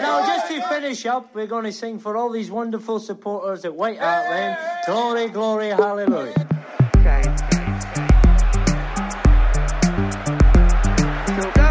now just to finish up, we're going to sing for all these wonderful supporters at White Hart Lane. Glory, glory, hallelujah. Okay. Still going.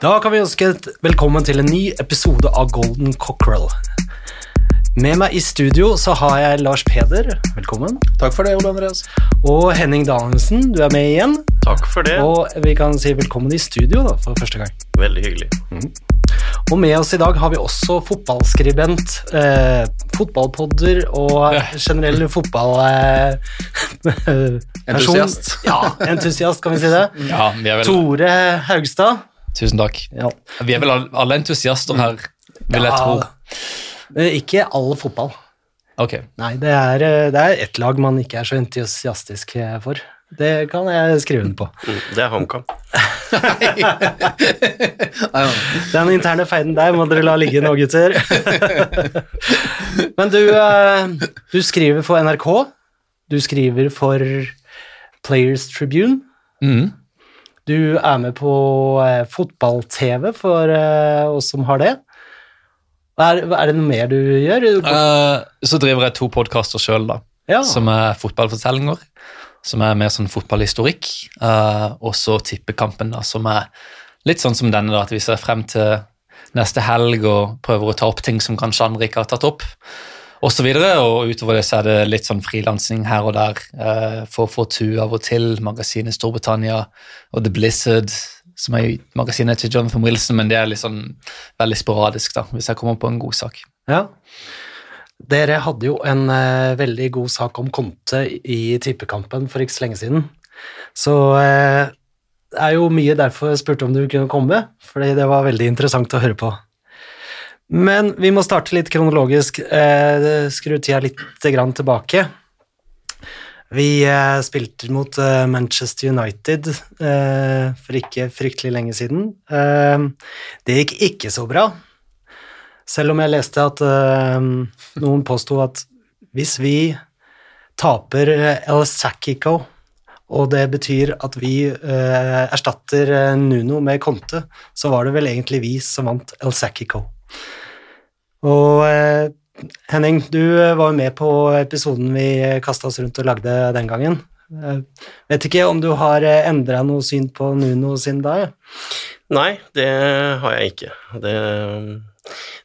Da kan vi ønske et velkommen til en ny episode av Golden Cockerel. Med meg i studio så har jeg Lars Peder, velkommen. Takk for det, Ole Andreas. Og Henning Danielsen, du er med igjen. Takk for det. Og vi kan si velkommen i studio da, for første gang. Veldig hyggelig. Og med oss i dag har vi også fotballskribent, eh, fotballpodder og generell fotballperson. Eh, Entusiast. Ja, entusiast, kan vi si det. Ja, vi er vel, Tore Haugstad. Tusen takk. Ja. Vi er vel alle- entusiaster her, vil jeg Ja. tro. Eh, Ikke all fotball. Ok. Nei, det er, eh, det er ett lag man ikke er så entusiastisk eh, for. Det kan jeg skrive under på. Mm, Det er HamKam. Den interne feiden der må dere la ligge nå, gutter. Men du, eh, du skriver for NRK. Du skriver for Players Tribune. Mhm. Du er med på eh, fotball-TV for eh, oss som har det. Er, er det noe mer du gjør? Uh, så driver jeg to podkaster sjøl, da. Ja. Som er fotballfortellinger. Som er mer sånn fotballhistorikk. Uh, og så Tippekampen, da, som er litt sånn som denne, da, at vi ser frem til neste helg og prøver å ta opp ting som kanskje andre ikke har tatt opp. Og så videre, og utover det så er det litt sånn frilansing her og der. eh, for Fortu av og til, magasinet Storbritannia og The Blizzard, som er magasinet til Jonathan Wilson, men det er litt sånn veldig sporadisk, da, hvis jeg kommer på en god sak. Ja. Dere hadde jo en eh, veldig god sak om Conte i tippekampen for ikke så lenge siden. Så eh, det er jo mye derfor jeg spurte om du kunne komme, fordi det var veldig interessant å høre på. Men vi må starte litt kronologisk. Eh, skru tida litt tilbake. Vi eh, spilte mot eh, Manchester United eh, for ikke fryktelig lenge siden. Det gikk ikke så bra. Selv om jeg leste at noen påsto at hvis vi taper El Sakiko, og det betyr at vi erstatter Nuno med Conte, så var det vel egentlig vi som vant El Sakiko. Og eh, Henning, du eh, var jo med på episoden vi kasta oss rundt og lagde den gangen. Eh, vet ikke om du har eh, endra noe syn på Nuno siden da? Nei, det har jeg ikke. Det,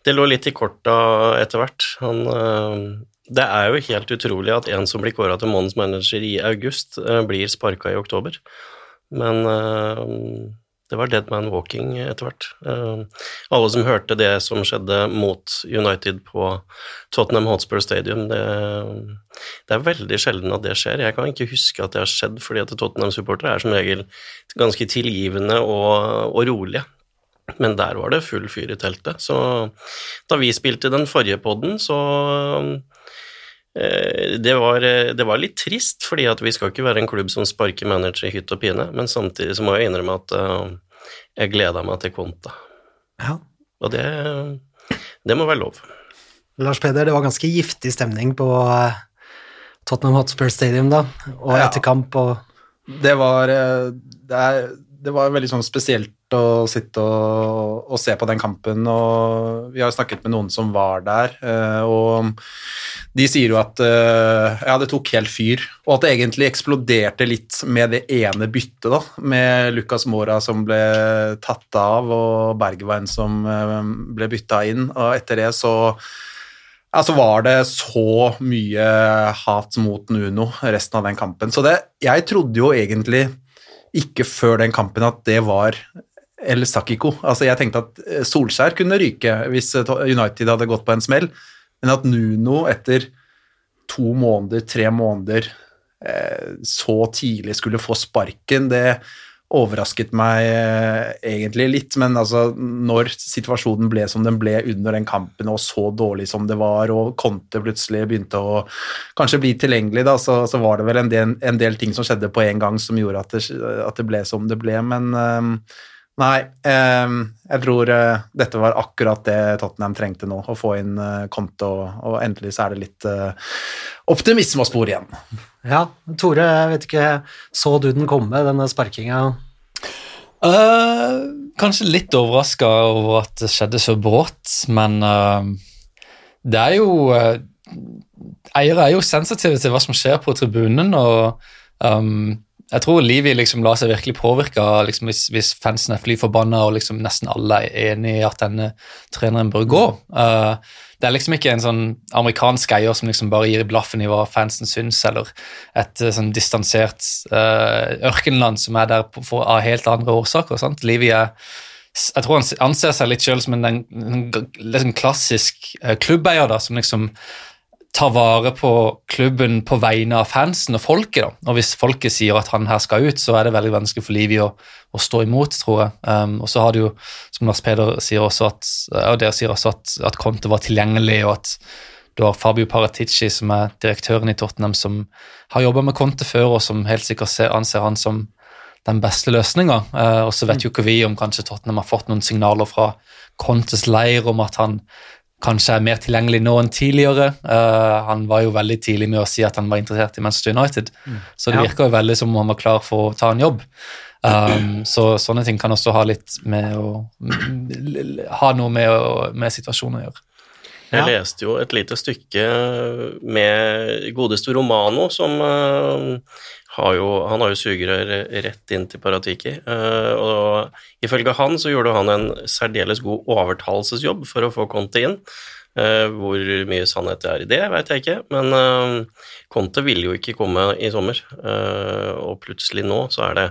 det lå litt i korta etter hvert. Han, eh, det er jo helt utrolig at en som blir kåra til månedens manager i august, eh, blir sparka i oktober. Men eh, det var dead man walking etter hvert. Eh, Alle som hørte det som skjedde mot United på Tottenham Hotspur Stadium, det, det er veldig sjelden at det skjer. Jeg kan ikke huske at det har skjedd, fordi at Tottenham-supportere er som regel ganske tilgivende og, og rolige. Men der var det full fyr i teltet. Så da vi spilte den forrige podden, så det var, det var litt trist, fordi at vi skal ikke være en klubb som sparker manager i hytt og pine, men samtidig så må jeg innrømme at eh, jeg gleda meg til Konta. ja. Og det, det må være lov. Lars Peder, det var ganske giftig stemning på eh, Tottenham Hotspur Stadium da, og Ja. etter kamp og Det var, eh, det, er, det var veldig sånn spesielt å sitte og, og se på den kampen, og vi har snakket med noen som var der, eh, og de sier jo at eh, ja, det tok helt fyr, og at det egentlig eksploderte litt med det ene byttet, da, med Lucas Mora som ble tatt av, og Bergveien som eh, ble bytta inn, og etter det så ja, så var det så mye hat mot Nuno resten av den kampen. Så det, jeg trodde jo egentlig ikke før den kampen at det var El Sakiko. Altså jeg tenkte at eh, Solskjær kunne ryke hvis eh, United hadde gått på en smell, men at Nuno etter to måneder, tre måneder eh, så tidlig skulle få sparken, det overrasket meg eh, egentlig litt, men altså når situasjonen ble som den ble under den kampen, og så dårlig som det var, og Conte plutselig begynte å kanskje bli tilgjengelig, da, så, så var det vel en del, en del ting som skjedde på en gang som gjorde at det, at det ble som det ble, men eh, Nei, ehm, jeg tror eh, dette var akkurat det Tottenham trengte nå, å få inn eh, Conte, og, og endelig så er det litt eh, optimisme å spore igjen. Ja, Tore, jeg vet ikke, så du den komme, denne sparkinga? Uh, kanskje litt overraska over at det skjedde så brått, men uh, det er jo uh, Eiere er jo sensitive til hva som skjer på tribunen, og um, jeg tror Livi liksom lar seg virkelig påvirke liksom, hvis, hvis fansen er fly forbanna og liksom nesten alle er enig i at denne treneren bør gå. Uh, det er liksom ikke en sånn amerikansk eier som liksom bare gir blaffen i hva fansen syns, eller et uh, sånn distansert uh, ørkenland som er der på, for, av helt andre årsaker. sant? Livi er jeg tror han anser seg litt sjøl som en, en, en, en klassisk uh, klubbeier da, som liksom tar vare på klubben på vegne av fansen og folket. da. Og Hvis folket sier at han her skal ut, så er det veldig vanskelig for Livi å, å stå imot, tror jeg. Um, og så har du jo, som Lars Peder sier også, at, og dere sier også at, at Conte var tilgjengelig, og at du har Fabio Paratici, som er direktøren i Tottenham, som har jobba med Conte før, og som helt sikkert ser, anser han som den beste løsninga. Uh, og så vet jo ikke vi om kanskje Tottenham har fått noen signaler fra Contes leir om at han kanskje er mer tilgjengelig nå enn tidligere. Uh, han var jo veldig tidlig med å si at han var interessert i Manchester United, mm. så det Ja. virker jo veldig som om han var klar for å ta en jobb. Um, så sånne ting kan også ha litt med å ha noe med, å, med situasjonen å gjøre. Jeg leste jo et lite stykke med godeste Romano, som eh, har jo, han har jo sugerør rett inn til Paratiki. eh, og ifølge han så gjorde han en særdeles god overtalelsesjobb for å få Conte inn. Eh, hvor mye sannhet det er i det, vet jeg ikke, men eh, Conte ville jo ikke komme i sommer. og plutselig nå så er det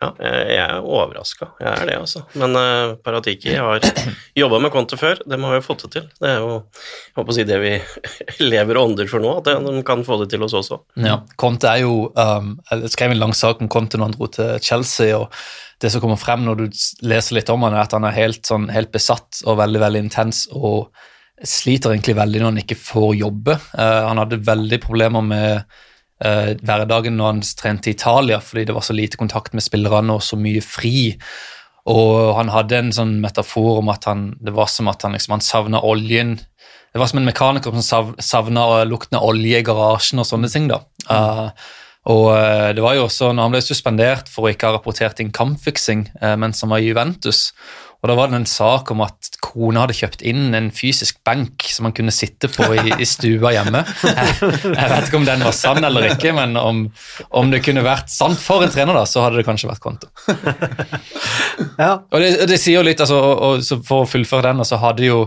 ja, jeg jeg er overraska. Jeg er det, altså. Men uh, Paratiki har jobba med Conte før. Dem har jo fått det til. Det er jo jeg håper å si det vi lever og ånder for nå, at de kan få det til oss også. Ja, Conte er jo um, Jeg skrev en lang sak om Conte når han dro til Chelsea, og det som kommer frem når du leser litt om han er at han er helt, sånn, helt besatt og veldig veldig intens og sliter egentlig veldig når han ikke får jobbe. Uh, han hadde veldig problemer med uh, hverdagen når han trente i Italia, fordi det var så lite kontakt med spillerne og så mye fri. Og han hadde en sånn metafor om at han, det var som at han, liksom, han savna oljen Det var som en mekaniker som sav, savna lukten av olje i garasjen og sånne ting. da. Uh, og uh, det var jo også når han ble suspendert for å ikke ha rapportert inn kampfiksing uh, mens han var i Juventus. Og da var det en sak om at kona hadde kjøpt inn en fysisk benk som han kunne sitte på i, i stua hjemme. Jeg, jeg vet ikke om den var sann eller ikke, men om, om det kunne vært sant for en trener, da, så hadde det kanskje vært konto. Ja. Og det, det sier jo litt, altså, og, og, For å fullføre den, så hadde jo,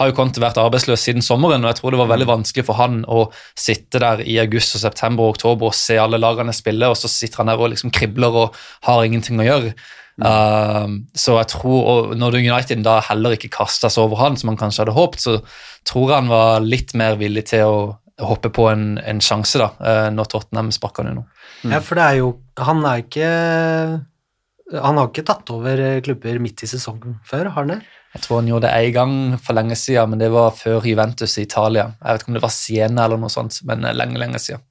har jo Conte vært arbeidsløs siden sommeren, og jeg tror det var veldig vanskelig for han å sitte der i august, og september og oktober og se alle lagene spille, og så sitter han der og liksom kribler og har ingenting å gjøre. Um, så jeg tror, og Når United da heller ikke kasta seg over han, som han kanskje hadde håpet, så tror jeg han var litt mer villig til å hoppe på en, en sjanse da, eh, når Tottenham sparka han nå. ja, for det er jo Han er ikke Han har ikke tatt over klubber midt i sesongen før, har han det? Jeg tror han gjorde det én gang for lenge siden, men det var før Juventus i Italia. Jeg vet ikke om det var Siena eller noe sånt, men lenge, lenge siden.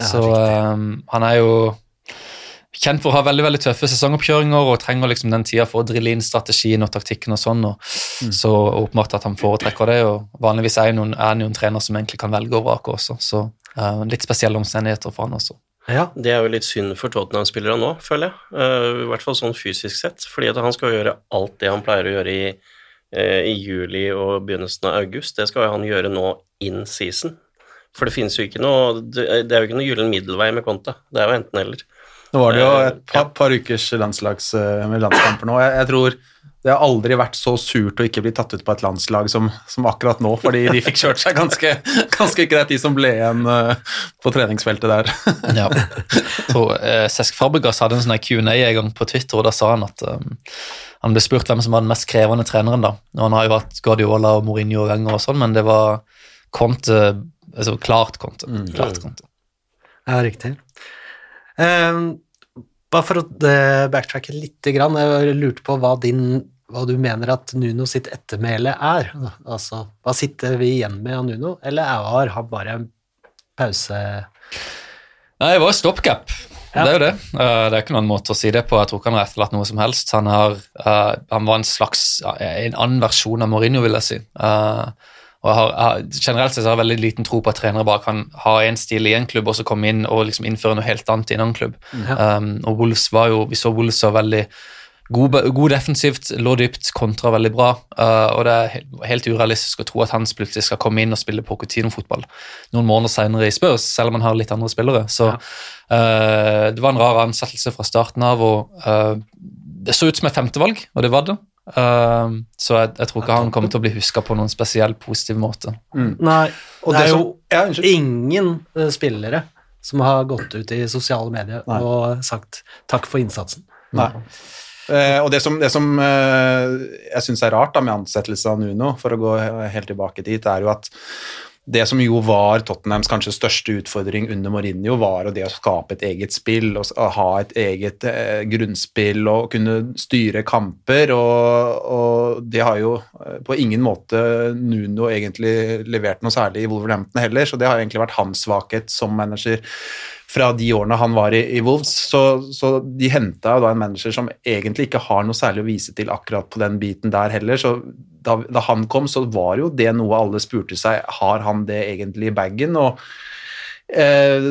Ja, Så um, han er jo kjent for å ha veldig veldig tøffe sesongoppkjøringer og trenger liksom den tida for å drille inn strategien og taktikken og sånn. og Så åpenbart at han foretrekker det. og Vanligvis er, han jo en trener som egentlig kan velge og vrake også, så uh, litt spesielle omstendigheter for han også. Ja. Det er jo litt synd for Tottenham-spillere nå, føler jeg. Uh, I hvert fall sånn fysisk sett. Fordi at han skal gjøre alt det han pleier å gjøre i, uh, i juli og begynnelsen av august. Det skal han gjøre nå in season. For det finnes jo ikke noe Det er jo ikke noe gyllen middelvei med Conte. Det er jo enten-eller. Nå var det jo Eh, et par, par ukers landslags, eh, med landskamper nå. Jeg, jeg tror det har aldri vært så surt å ikke bli tatt ut på et landslag som, som akkurat nå, fordi de fikk kjørt seg ganske, ganske greit, de som ble igjen eh, på treningsfeltet der. Ja. Så, eh, Sesk Fabregas hadde en sånn Q&A en gang på Twitter, og da sa han at um, han ble spurt hvem som var den mest krevende treneren. da. Og Han har jo vært Guardiola og Mourinho og Wenger og sånn, men det var Conte, altså klart Conte. Klart Conte. Ja, riktig. Ehm, bare for å eh, backtracke litt, jeg lurte på hva, din, hva du mener at Nuno sitt ettermæle er. Altså, hva sitter vi igjen med av Nuno, eller har han bare en pause... Nei, det var stopgap. Det er jo det. Eh, det er ikke noen måte å si det på. Jeg tror ikke han har etterlatt noe som helst. Han, har, eh, han var en slags en annen versjon av Mourinho, vil jeg si. Eh, og har, har, generelt sett så har jeg veldig liten tro på at trenere bare kan ha en stil i en klubb og så komme inn og liksom innføre noe helt annet i en annen klubb. Um, og Wolves var jo, Vi så Wolves var veldig god, god defensivt, lå dypt, kontra veldig bra. Uh, og det er helt, urealistisk å tro at han plutselig skal komme inn og spille Pochettino-fotball noen måneder senere i Spurs, selv om han har litt andre spillere. Så uh, det var en rar ansettelse fra starten av, og uh, det så ut som et femtevalg, og det var det. Uh, så jeg, jeg tror ikke han kommer til å bli huska på noen spesiell positiv måte. Nei, Og det er jo Ja, ingen eh, spillere som har gått ut i sosiale medier Nei. og sagt takk for innsatsen. Nei. Uh, og det som, det som uh, jeg syns er rart da med ansettelse av Nuno, for å gå helt tilbake dit, er jo at det som jo var Tottenhams kanskje største utfordring under Mourinho, var det å skape et eget spill, og ha et eget eh, grunnspill og kunne styre kamper. Og, og det har jo eh, på ingen måte Nuno egentlig levert noe særlig i Wolverhampton heller, så det har egentlig vært hans svakhet som manager fra de årene han var i, i Wolves. Så, så de henta da en manager som egentlig ikke har noe særlig å vise til akkurat på den biten der heller. Så da, da han kom, så var jo det noe alle spurte seg har han det egentlig i bagen. og Eh,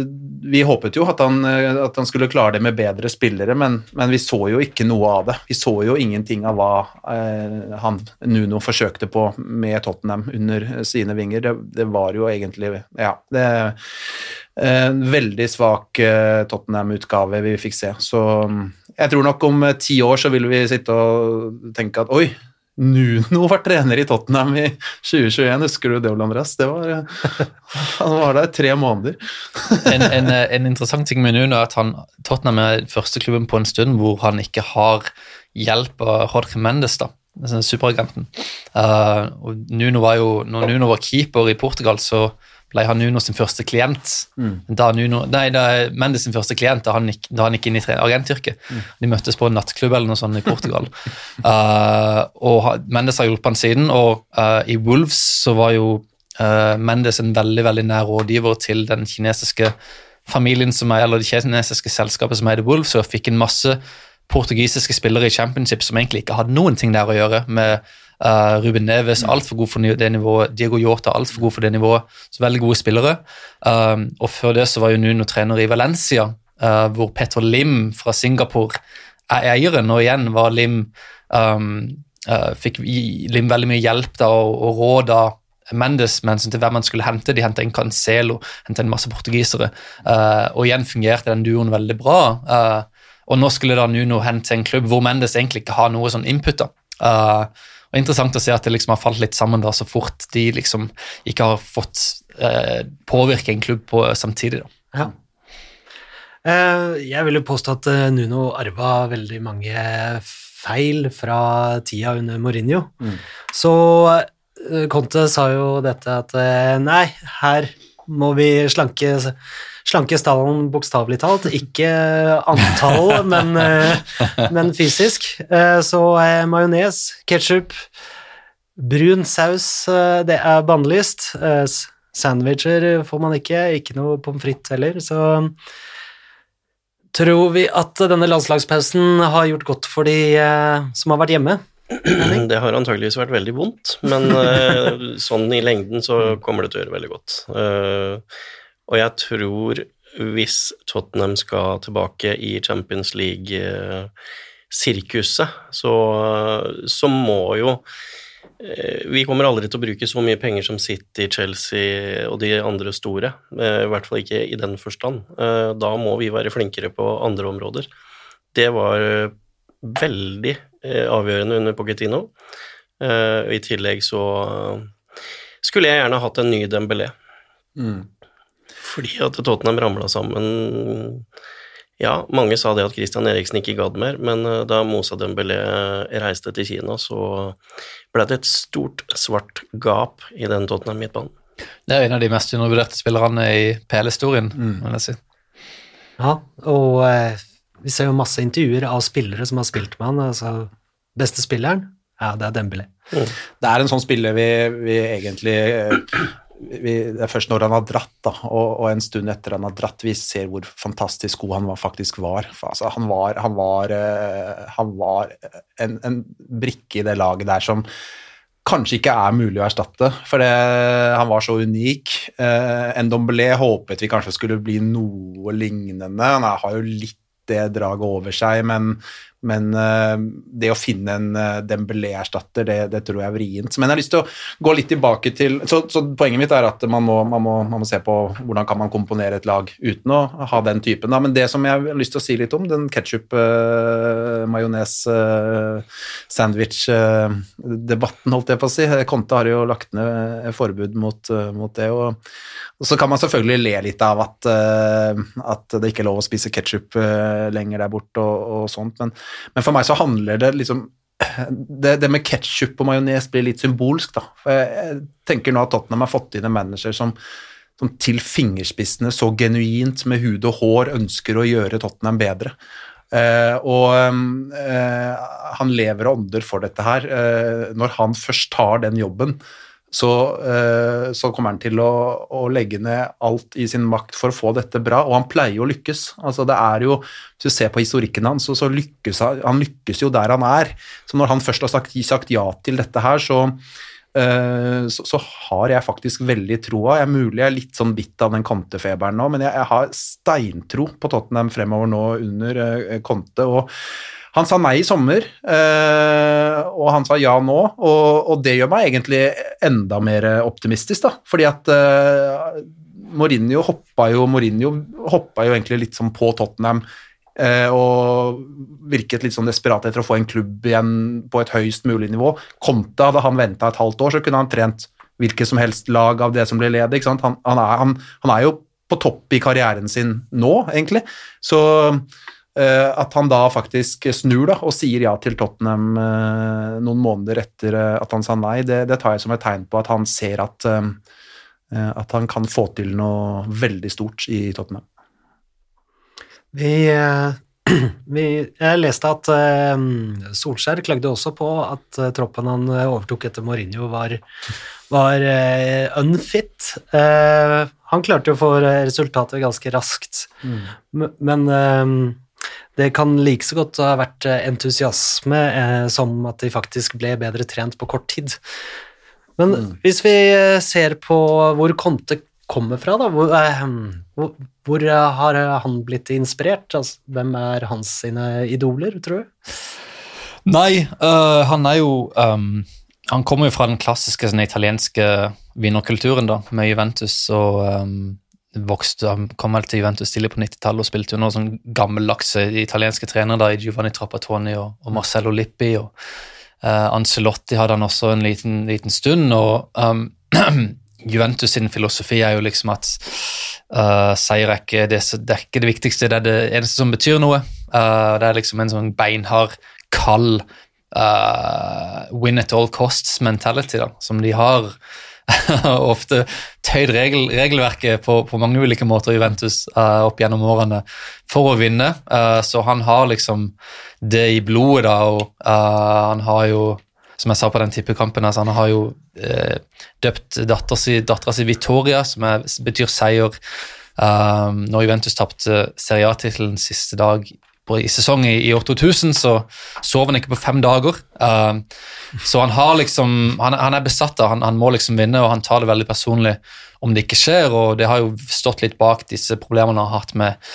vi håpet jo at han, eh, at han skulle klare det med bedre spillere, men, men vi så jo ikke noe av det. Vi så jo ingenting av hva eh, han, Nuno forsøkte på med Tottenham under sine vinger. Det, det var jo egentlig Ja. det en veldig svak eh, Tottenham-utgave vi fikk se. Så mm, jeg tror nok om eh, ti år så vil vi sitte og tenke at oi, Nuno var trener i Tottenham i 2021, husker du det, Ole Andreas? Det var, eh, han var der tre måneder. en, en, en interessant ting med Nuno er at han, Tottenham er førsteklubben på en stund hvor han ikke har hjelp av Jorge Mendes, da, superagenten. Uh, Nuno var jo, når Nuno var keeper i Portugal, så ble han Nuno sin første klient. Da Nuno, nei, da Mendes sin første klient da han gikk, da han gikk inn i agentyrket. agentyrket. De møttes på en nattklubb eller noe sånt i Portugal. Uh, og Mendes har hjulpet han siden, og uh, i Wolves så var jo uh, Mendes en veldig veldig nær rådgiver til den kinesiske familien som er, eller det kinesiske selskapet som heter Wolves, og fikk en masse portugisiske spillere i championship som egentlig ikke hadde noen ting der å gjøre, med uh, Ruben Neves altfor god for det nivået, Diego Yota altfor god for det nivået, så veldig gode spillere. Um, og før det så var jo Nuno trener i Valencia, uh, hvor Petter Lim fra Singapore er eieren, og igjen var Lim um, uh, fikk Lim veldig mye hjelp da, og, og råd av Mendes men til hvem man skulle hente. De hentet en Cancelo, hentet en masse portugisere. Uh, og igjen fungerte den duoen veldig bra. Uh, og nå skulle da Nuno hente en klubb hvor Mendes egentlig ikke har noe sånn input. da. Og Interessant å se at det liksom har falt litt sammen da så fort de liksom ikke har fått eh, påvirke en klubb på samtidig. da. Ja. Eh, jeg vil jo påstå at eh, Nuno arva veldig mange feil fra tida under Mourinho. Så eh, Conte sa jo dette at eh, nei, her må vi slanke, slanke stallen bokstavelig talt. Ikke antall, men, eh, men fysisk. Eh, så eh, majones, ketsjup, brun saus, eh, det er bannlyst. Eh, Sandwicher får man ikke, ikke noe pommes frites heller, så Tror vi at denne landslagspausen har gjort godt for de eh, som har vært hjemme? Det har antageligvis vært veldig vondt, men eh, sånn i lengden så kommer det til å gjøre veldig godt. Eh, og jeg tror hvis Tottenham skal tilbake i Champions League-sirkuset, så, så må jo eh, vi kommer aldri til å bruke så mye penger som City, Chelsea og de andre store. eh, I hvert fall ikke i den forstand. Eh, Da må vi være flinkere på andre områder. Det var eh, veldig eh, avgjørende under Pochettino. Eh, I tillegg så eh, skulle jeg gjerne hatt en ny Dembélé. Fordi at Tottenham ramla sammen Ja, mange sa det at Christian Eriksen ikke gadd mer, men eh, da Mosa Dembélé reiste til Kina, så ble det et stort, svart gap i den Tottenham-midtbanen. Det er en av de mest undervurderte spillerne i PL-historien. vil jeg si. Ja, og eh, vi ser jo masse intervjuer av spillere som har spilt med han. Altså, beste spilleren? Ja, det er Dembélé. Det er en sånn spiller vi, vi egentlig eh, vi, det er først når han har dratt, da, og, og en stund etter han har dratt, vi ser hvor fantastisk god han faktisk var. Altså, han var, han var, uh, han var en, en brikke i det laget der som kanskje ikke er mulig å erstatte, for det, han var så unik. en Ndombele håpet vi kanskje skulle bli noe lignende. Han har jo litt det draget over seg, men, men eh, det å finne en uh, Dembélé-erstatter, det, det, tror jeg er vrient. Men jeg har lyst til å gå litt tilbake til Så, så poenget mitt er at man må, man, må, man må, se på hvordan kan man komponere et lag uten å ha den typen. Da. Men det som jeg har lyst til å si litt om, den ketsjup, uh, majones, uh, sandwich-debatten, holdt jeg på å si. Conte har jo lagt ned forbud mot, mot det. og og så kan man selvfølgelig le litt av at, at det ikke er lov å spise ketsjup lenger der borte og, og sånt, men, men, for meg så handler det liksom Det, det med ketsjup og majones blir litt symbolsk, da. For jeg, jeg, tenker nå at Tottenham har fått inn en manager som, som til fingerspissene så genuint med hud og hår ønsker å gjøre Tottenham bedre. Uh, og uh, han lever og ånder for dette her. Uh, når han først tar den jobben, så, uh, så, kommer han til å, å, legge ned alt i sin makt for å få dette bra, og han pleier å lykkes. Altså det er jo, Hvis du ser på historikken hans, så, så lykkes han, han lykkes jo der han er. Så når han først har sagt, sagt ja til dette her, så, uh, så, så, har jeg faktisk veldig troa. Jeg er mulig jeg er litt sånn bitt av den kontefeberen nå, men jeg, jeg, har steintro på Tottenham fremover nå under uh, Conte. og han sa nei i sommer, eh, og han sa ja nå, og, det gjør meg egentlig enda mer optimistisk, da, fordi at uh, Mourinho hoppa jo, Mourinho hoppa jo egentlig litt sånn på Tottenham uh, og virket litt sånn desperat etter å få en klubb igjen på et høyst mulig nivå. Conte, hadde han venta et halvt år, så kunne han trent hvilket som helst lag av det som ble ledig. Han, han, er, han, han er jo på topp i karrieren sin nå, egentlig. Så Eh, at han da faktisk snur da, og sier ja til Tottenham eh, noen måneder etter eh, at han sa nei, det, det tar jeg som et tegn på at han ser at, at han kan få til noe veldig stort i Tottenham. Vi, vi, jeg leste at Solskjær klagde også på at troppen han overtok etter Mourinho, var, var unfit. han klarte jo å få resultatet ganske raskt, mm. men det kan like så godt ha vært eh, entusiasme eh, som at de faktisk ble bedre trent på kort tid. Men mm. hvis vi eh, ser på hvor Conte kommer fra, da, hvor, eh, hvor, hvor har han blitt inspirert? Altså, hvem er hans sine idoler, tror du? Nei, øh, han er jo um, Han kommer jo fra den klassiske sånn, italienske vinnerkulturen, da, med Juventus og um, vokste, han kom vel til Juventus tidlig på 90-tallet og spilte noen sånn gammeldagse italienske trenere da, i Giovanni Trappatoni og, og Marcello Lippi. og uh, Ancelotti hadde han også en liten, liten stund. og um, Juventus sin filosofi er jo liksom at uh, seier er ikke det, det, er ikke det viktigste, det er det eneste som betyr noe. Uh, det er liksom en sånn beinhard, kald win at all costs-mentality som de har ofte tøyd regel, regelverket på, på, mange ulike måter i Juventus uh, opp gjennom årene for å vinne. Uh, så han har liksom det i blodet, da, og uh, han har jo som jeg sa på den tippekampen, altså, han har jo døpt dattera si Vittoria, som er, betyr seier. når Juventus tapte Serie A-tittelen siste dag på, i sesong i, år 2000 så sov han ikke på fem dager. Uh, så han har liksom, han, han er besatt av han, han må liksom vinne, og han tar det veldig personlig om det ikke skjer. og Det har jo stått litt bak disse problemene han har hatt med,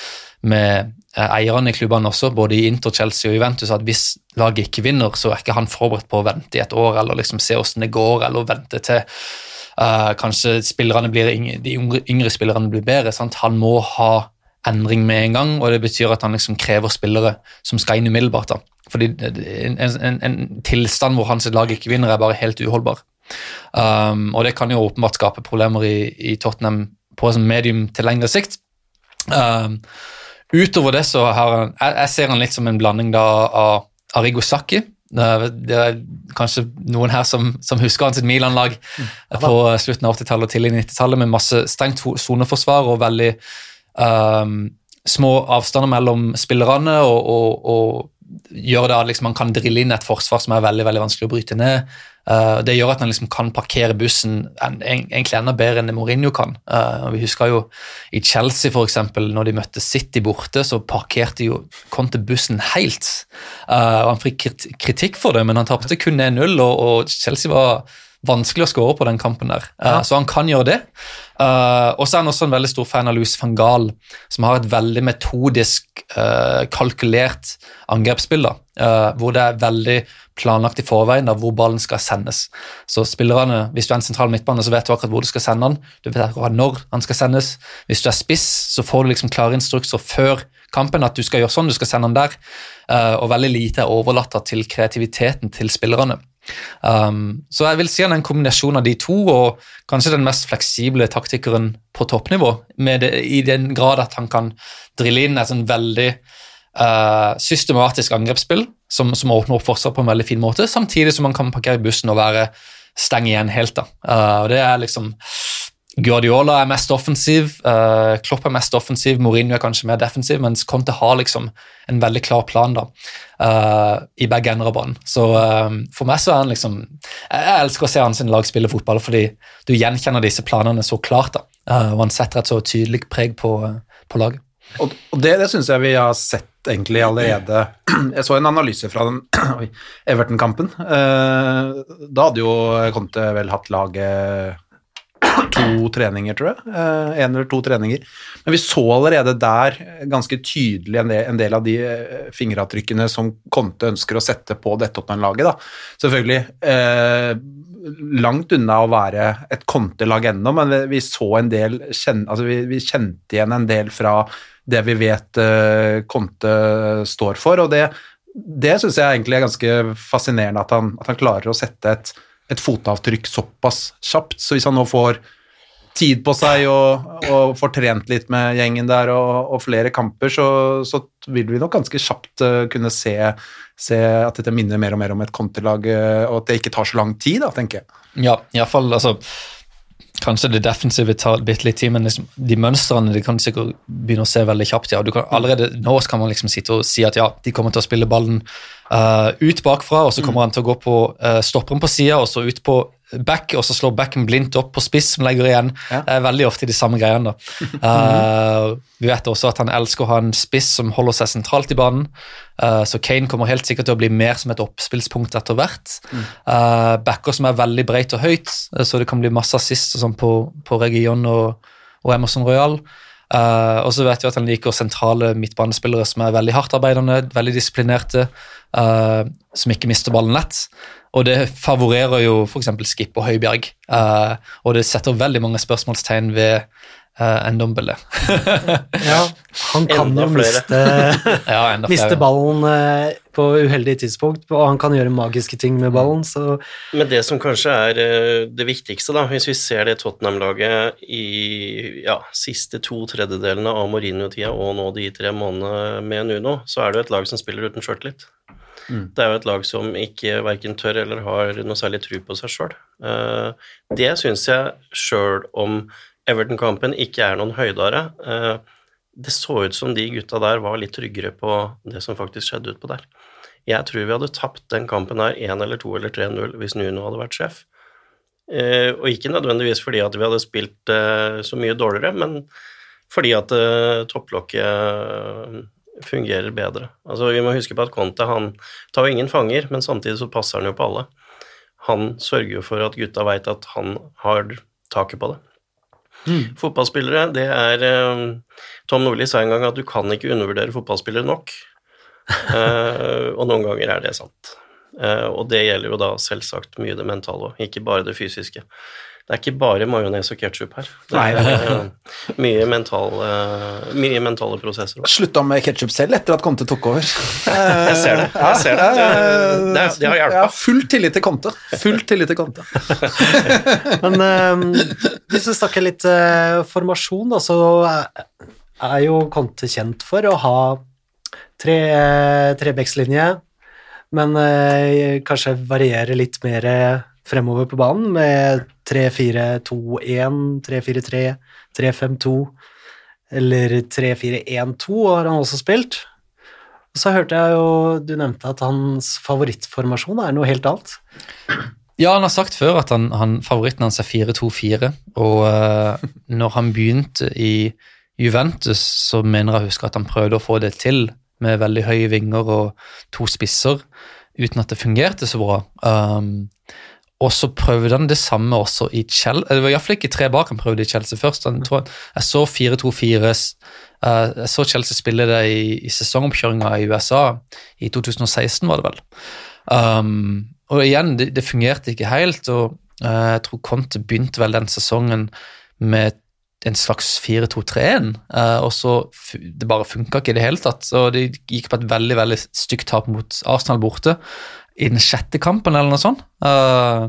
med uh, eierne i klubbene også, både i Inter, Chelsea og Juventus, at hvis laget ikke vinner, så er ikke han forberedt på å vente i et år eller liksom se hvordan det går, eller vente til uh, kanskje spillerne blir, de yngre, yngre spillerne blir bedre. Sant? Han må ha endring med en gang, og det betyr at han liksom krever spillere som skal inn umiddelbart. da. Fordi en, en, en tilstand hvor hans lag ikke vinner, er bare helt uholdbar. Um, og det kan jo åpenbart skape problemer i, i Tottenham på medium til lengre sikt. Um, utover det så har han jeg, jeg, ser han litt som en blanding da av Arigo Saki. Det er kanskje noen her som, som husker hans Milan-lag mm. på slutten av 80-tallet og tidlig 90-tallet med masse strengt soneforsvar og veldig um, små avstander mellom spillerne og, og, og gjør det at liksom, man kan drille inn et forsvar som er veldig veldig vanskelig å bryte ned. Uh, det gjør at man liksom kan parkere bussen en, en, egentlig enda bedre enn Mourinho kan. Uh, vi husker jo i Chelsea, for eksempel, når de møtte City borte, så parkerte jo Conte bussen helt. Uh, Han fikk kritikk for det, men han tapte kun 1-0, og, og Chelsea var vanskelig å skåre på den kampen der. Eh, Så han kan gjøre det. Eh, og så er han også en veldig stor fan av Louis van Gaal, som har et veldig metodisk, eh, kalkulert angrepsspill, hvor det er veldig planlagt i forveien da, hvor ballen skal sendes. Så spillerne, Hvis du er en sentral midtbane, så vet du akkurat hvor du skal sende den. Du vet akkurat når han skal sendes. Hvis du er spiss, så får du liksom klare instrukser før kampen at du skal gjøre sånn, du skal sende den der. Eh, og veldig lite er overlatt til kreativiteten til spillerne. Um, så jeg vil si han er en kombinasjon av de to, og kanskje den mest fleksible taktikeren på toppnivå, det, i den grad at han kan drille inn et sånn veldig uh, systematisk angrepsspill som, som åpner opp forsvar på en veldig fin måte, samtidig som han kan parkere bussen og være stenge igjen helt. da. Uh, og det er liksom Guardiola er mest offensiv, uh, Klopp er mest offensiv, Mourinho er kanskje mer defensiv, mens Conte har liksom en veldig klar plan da, uh, i begge ender av banen. Så uh, for meg så er han liksom Jeg elsker å se hans lag spille fotball, fordi du gjenkjenner disse planene så klart. da, og han setter et så tydelig preg på, på laget. Og, og det, det syns jeg vi har sett egentlig allerede. Jeg så en analyse fra Everton-kampen. Da hadde jo Conte vel hatt laget to treninger, tror jeg. Én en eller to treninger. Men vi så allerede der ganske tydelig en del, av de eh, fingeravtrykkene som Conte ønsker å sette på dette Tottenham-laget. Selvfølgelig eh, langt unna å være et Conte-lag ennå, men vi, så en del altså vi, vi kjente igjen en del fra det vi vet eh, Conte står for, og det, det syns jeg egentlig er ganske fascinerende at han, at han klarer å sette et, et fotavtrykk såpass kjapt. Så hvis han nå får tid på seg og, og får trent litt med gjengen der og, og flere kamper, så, så vil vi nok ganske kjapt eh, kunne se, se at dette minner mer og mer om et kontelag, eh, og at det ikke tar så lang tid, da, tenker jeg. Ja, iallfall altså Kanskje det defensive tar bitte litt tid, men liksom, de mønstrene de kan sikkert begynne å se veldig kjapt. ja. Du kan, allerede nå kan man liksom sitte og si at ja, de kommer til å spille ballen uh, ut bakfra, og så kommer han til å gå på uh, stopperen på sida, og så ut på back, og så slår backen blindt opp på spiss, som legger igjen. Ja. Det er veldig ofte de samme greiene. da. Eh, vi vet også at han elsker å ha en spiss som holder seg sentralt i banen. Uh, så Kane kommer helt sikkert til å bli mer som et oppspillspunkt etter hvert. Uh, backer som er veldig breit og høyt, eh, så det kan bli masse assist og sånn på, på Region og, og Emerson Royal. Eh, og så vet vi at han liker sentrale midtbanespillere som er veldig hardtarbeidende, veldig disiplinerte, eh, som ikke mister ballen lett. Og det favorerer jo f.eks. Skip og Høibjerg. eh, og det setter veldig mange spørsmålstegn ved uh, Ndombele. Ja, han kan Enda jo miste, ja, miste ballen eh, på uheldige tidspunkt, og han kan gjøre magiske ting med ballen, så Men det som kanskje er eh, det viktigste, da, hvis vi ser det Tottenham-laget i ja, siste to tredjedelene av Mourinho-tida og nå de tre månedene med Nuno, så er det jo et lag som spiller uten sjøltillit. Det er jo et lag som ikke verken tør eller har noe særlig tro på seg sjøl. Det syns jeg, sjøl om Everton-kampen ikke er noen høydare eh, Det så ut som de gutta der var litt tryggere på det som faktisk skjedde utpå der. Jeg tror vi hadde tapt den kampen her 1 eller 2 eller 3-0 hvis Nuno hadde vært sjef. Eh, og ikke nødvendigvis fordi at vi hadde spilt eh, så mye dårligere, men fordi at eh, topplokket eh, fungerer bedre. Altså, vi må huske på at Conte han tar jo ingen fanger, men samtidig så passer han jo på alle. Han sørger jo for at gutta veit at han har taket på det. Fotballspillere, det er eh, Tom Nordli sa en gang at du kan ikke undervurdere fotballspillere nok. uh, og noen ganger er det sant. Uh, og det gjelder jo da selvsagt mye det mentale òg, ikke bare det fysiske. Det er ikke bare majones og ketsjup her. Det er eh, mye, mental, eh, mye mentale prosesser. Slutta med ketsjup selv etter at Conte tok over. Jeg ser det. Jeg ser det. Det, det, det har Ja, hjulpet. full tillit til Conte. Full tillit til Conte. Men um, hvis vi snakker litt uh, formasjon, da, så er, er jo Conte kjent for å ha tre, uh, trebekslinje, men uh, kanskje variere litt mer fremover på banen med 3-4-2-1, 3-4-3, 3-5-2 eller 3-4-1-2 har han også spilt. Så hørte jeg jo du nevnte at hans favorittformasjon er noe helt annet. Ja, han har sagt før at han, han, favoritten hans er 4-2-4, og uh, når han begynte i Juventus, så mener jeg å huske at han prøvde å få det til med veldig høye vinger og to spisser, uten at det fungerte så bra. Um, og så prøvde han det samme også i Chelsea. Det var iallfall ikke tre bak han prøvde i Chelsea først. Han, tror, jeg så 4-2-4 uh, Jeg så Chelsea spille det i, i sesongoppkjøringa i USA i 2016, var det vel. Um, og igjen, det, det, fungerte ikke helt, og uh, jeg tror Conte begynte vel den sesongen med en slags 4-2-3-1, uh, og så det bare funka ikke i det hele tatt. Så det gikk på et veldig veldig stygt tap mot Arsenal borte i den sjette kampen, eller noe sånt. Uh,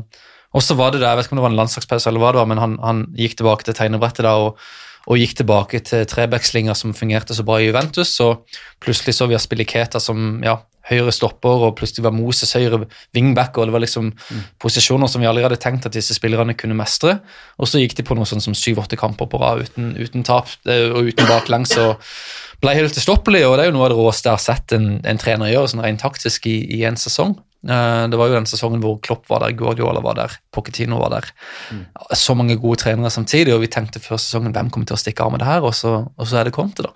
og så var det der, jeg vet ikke om det var en landslagspause, eller hva det var, men han, han gikk tilbake til tegnebrettet da, og, og gikk tilbake til trebackslinga som fungerte så bra i Juventus. Og plutselig så vi har Spilliketa som ja, høyre stopper, og plutselig var Moses høyre wingback, og det var liksom mm. posisjoner som vi aldri hadde tenkt at disse spillerne kunne mestre. Og så gikk de på noe sånn som syv-åtte kamper på rad uten, uten, tap eh, og uten baklengs. og ble helt ustoppelig, og det er jo noe av det råeste jeg har sett en, en trener gjøre sånn rent taktisk i, i en sesong. Eh, det var jo den sesongen hvor Klopp var der, Guardiola var der, Pochettino var der. Mm. Så mange gode trenere samtidig, og vi tenkte før sesongen hvem kommer til å stikke av med det her, og så, og så er det Conte, da.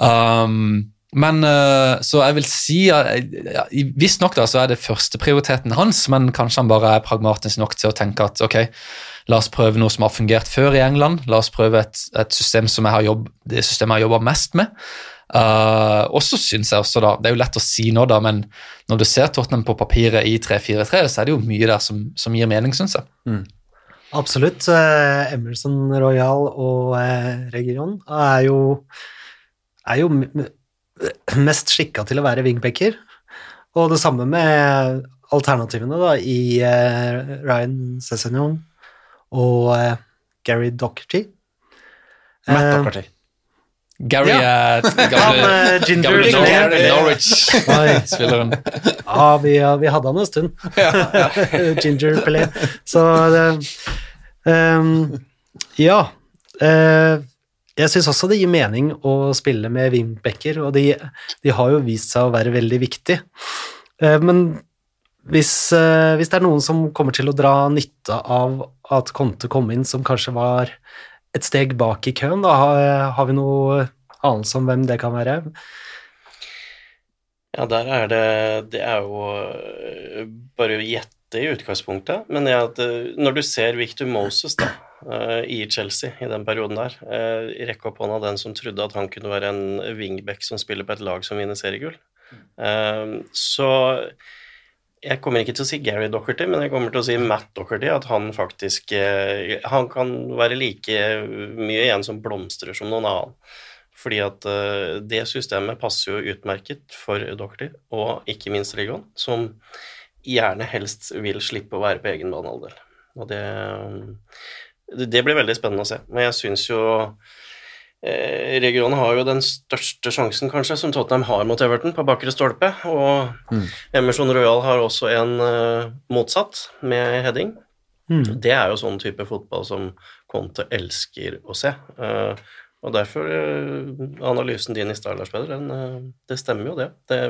Um, men uh, Så jeg vil si ja, Visstnok så er det førsteprioriteten hans, men kanskje han bare er pragmatisk nok til å tenke at ok, la oss prøve noe som har fungert før i England. La oss prøve et, et system som jeg har jobb, det systemet jeg har jobba mest med. Uh, og så syns jeg også, da Det er jo lett å si nå, da, men når du ser Tottenham på papiret i 3-4-3, så er det jo mye der som, som gir mening, syns jeg. Mm. Absolutt. Uh, Emerson Royal og uh, Region er jo, er jo mest skikka til å være wingbacker. Og det samme med alternativene da, i uh, Ryan Cessignon og Gary Docherty. Matt Docherty. Gary er ja. gamle, Ginger gamle Norwich-spilleren. ja, vi, vi, hadde han en stund. Ginger Pelé. Så um, Ja. Uh, jeg syns også det gir mening å spille med wingbacker, og de, de, har jo vist seg å være veldig viktig. Uh, men hvis, uh, hvis, det er noen som kommer til å dra nytte av at Conte kom inn, som kanskje var et steg bak i køen, da har, har vi noe anelse om hvem det kan være? Ja, der er det Det er jo eh, bare å gjette i utgangspunktet, men at, eh, når du ser Victor Moses da, eh, i Chelsea i den perioden der, rekke opp hånda den som trodde at han kunne være en wingback som spiller på et lag som vinner seriegull. Så jeg kommer ikke til å si Gary Docherty, men jeg kommer til å si Matt Docherty, At han faktisk eh, Han kan være like mye en som blomstrer som noen annen. Fordi at uh, det systemet passer jo utmerket for Docherty, og ikke minst Region, som gjerne helst vil slippe å være på egen banehalvdel. Og det, det blir veldig spennende å se. Men jeg syns jo Eh, regionen har jo den største sjansen, kanskje, som Tottenham har mot Everton, på bakre stolpe. Og mm. Emerson Royal har også en uh, motsatt, med heading. Mm. Det er jo sånn type fotball som Conte elsker å se. Uh, og derfor uh, Analysen din i stad, Lars Peder, det stemmer jo, det. det.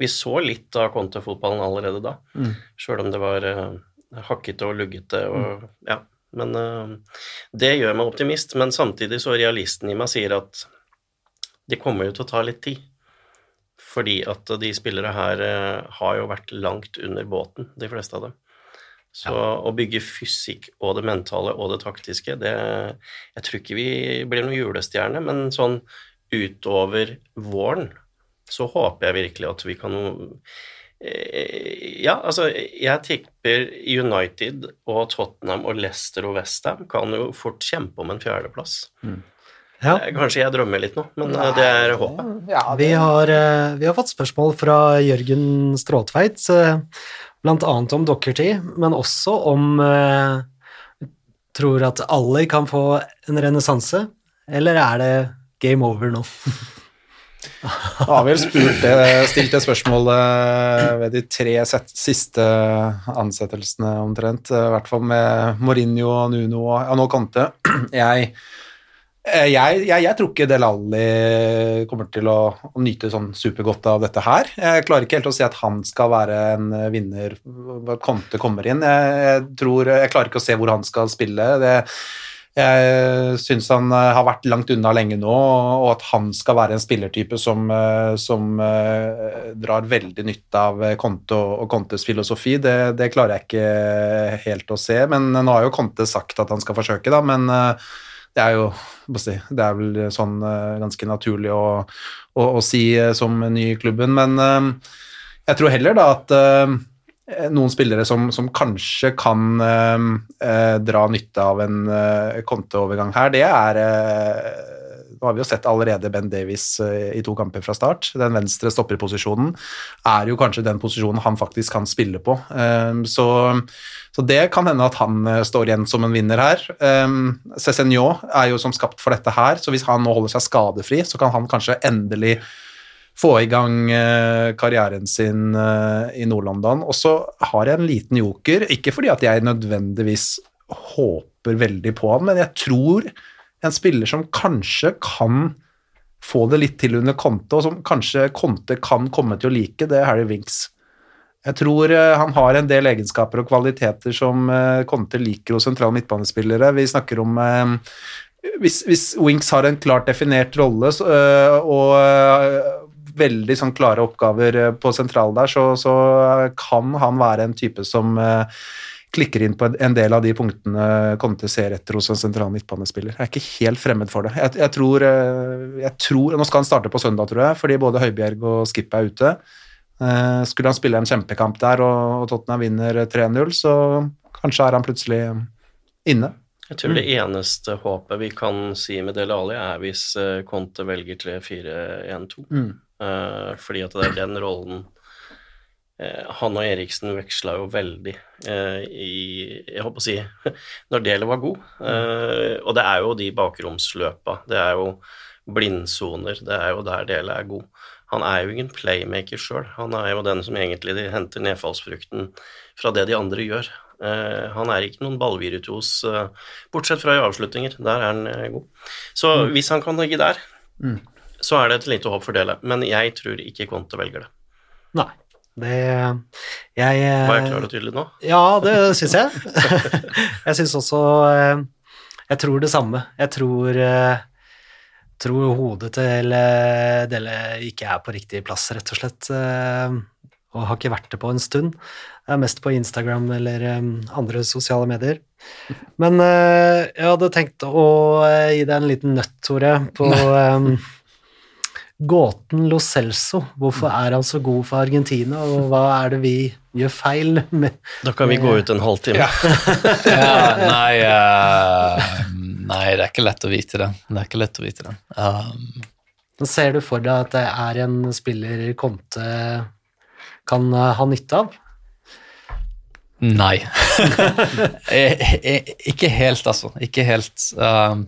Vi så litt av Conte-fotballen allerede da, mm. sjøl om det var hakkete og luggete og mm. ja. Men uh, det gjør meg optimist. Men samtidig så realisten i meg sier at det kommer jo til å ta litt tid. Fordi at de spillere her uh, har jo vært langt under båten, de fleste av dem. Så ja. å bygge fysikk og det mentale og det taktiske, det Jeg tror ikke vi blir noen julestjerne, men sånn utover våren så håper jeg virkelig at vi kan Eh, ja, altså jeg tipper United og Tottenham og Leicester og Westham kan jo fort kjempe om en fjerdeplass. Mm. Ja. Eh, kanskje jeg drømmer litt nå, men Nei. Eh, det er håpet. Ja, det... Vi, har, vi, har, fått spørsmål fra Jørgen Stråtveit, annet om Dockerty, men også om Tror at alle kan få en renessanse, eller er det game over nå? Jeg har vel spurt det, spørsmålet ved de tre siste ansettelsene omtrent. I hvert fall med Mourinho og Nuno og ja, nå Conte. Jeg, Eh, Jeg, jeg, jeg tror ikke Del Alli kommer til å, å nyte sånn supergodt av dette her. Jeg klarer ikke helt å si at han skal være en eh, vinner Kante kommer inn. Jeg, tror, jeg klarer ikke å se hvor han skal spille. Det, jeg syns han eh, har vært langt unna lenge nå, og at han skal være en spillertype som, eh, som eh, drar veldig nytte av Conte og, Contes filosofi, det, det klarer jeg ikke helt å se. Men nå har jo Conte sagt at han skal forsøke, da, men det er jo det er vel sånn ganske naturlig å, å, å si som ny i klubben. Men jeg tror heller da at noen spillere som, som kanskje kan eh, eh, dra nytte av en eh, her, det er eh, Nå har vi jo sett allerede Ben Davies eh, i to kamper fra start. Den venstre stopperposisjonen er jo kanskje den posisjonen han faktisk kan spille på. Eh, så, så det kan hende at han eh, står igjen som en vinner her. Cézinho er jo som skapt for dette her, så hvis han nå holder seg skadefri, så kan han kanskje endelig få i gang eh, karrieren sin eh, i Nord-London. Og så har jeg en liten joker, ikke fordi at jeg nødvendigvis håper veldig på han, men jeg tror en spiller som kanskje kan få det litt til under Conte, og som kanskje Conte kan komme til å like, det er Harry Winks. Jeg tror eh, han har en del egenskaper og kvaliteter som Conte liker hos sentrale midtbanespillere. Vi snakker om hvis, hvis Winks har en klart definert rolle og veldig sånn klare oppgaver øh, på sentral der, så, så kan han være en type som øh, klikker inn på en- del av de punktene Conte ser etter hos en sentral midtbanespiller. Jeg er ikke helt fremmed for det. Jeg, jeg, tror, jeg tror Nå skal han starte på søndag, tror jeg, fordi både Høibjerg og Skip er ute. Eh, skulle han spille en kjempekamp der, og, Tottenham vinner 3-0, så kanskje er han plutselig inne. Jeg tror det eneste håpet vi kan si med Dele Alli, er hvis eh, Conte velger 3-4-1-2. Mm. Eh, fordi at det er den rollen eh, Han og Eriksen veksla jo veldig eh, i Jeg på å si når Dele var god. Eh, og det er jo de bakromsløpa. Det er jo blindsoner. Det er jo der Dele er god. Han er jo ingen playmaker sjøl. Han er jo den som egentlig henter nedfallsfrukten fra det de andre gjør. Eh, han er ikke noen ballvirtuos, eh, bortsett fra i avslutninger. Der er han god. Så hvis han kan ligge der, Mm. Så er det et lite håp for Dele. Men jeg tror ikke Conte velger det. Nei. Det Jeg eh, Var jeg klar og tydelig nå? Ja, det syns jeg. jeg syns også eh, Jeg tror det samme. Jeg tror eh, tror hodet til Dele ikke er på riktig plass, rett og slett. Og har ikke vært det på en stund. Det er mest på Instagram eller andre sosiale medier. Men jeg hadde tenkt å gi deg en liten nøtt, Tore, på gåten Lo Celso. Hvorfor er han så god for Argentina, og hva er det vi gjør feil med Da kan vi gå ut en halvtime. Ja, nei, uh, nei, det er ikke lett å vite det. Det er ikke lett å vite det. Um, Ser du for deg at det er en spiller Conte kan eh, ha nytte av? Nei. Eh, eh, ikke helt, altså. Ikke helt. Um,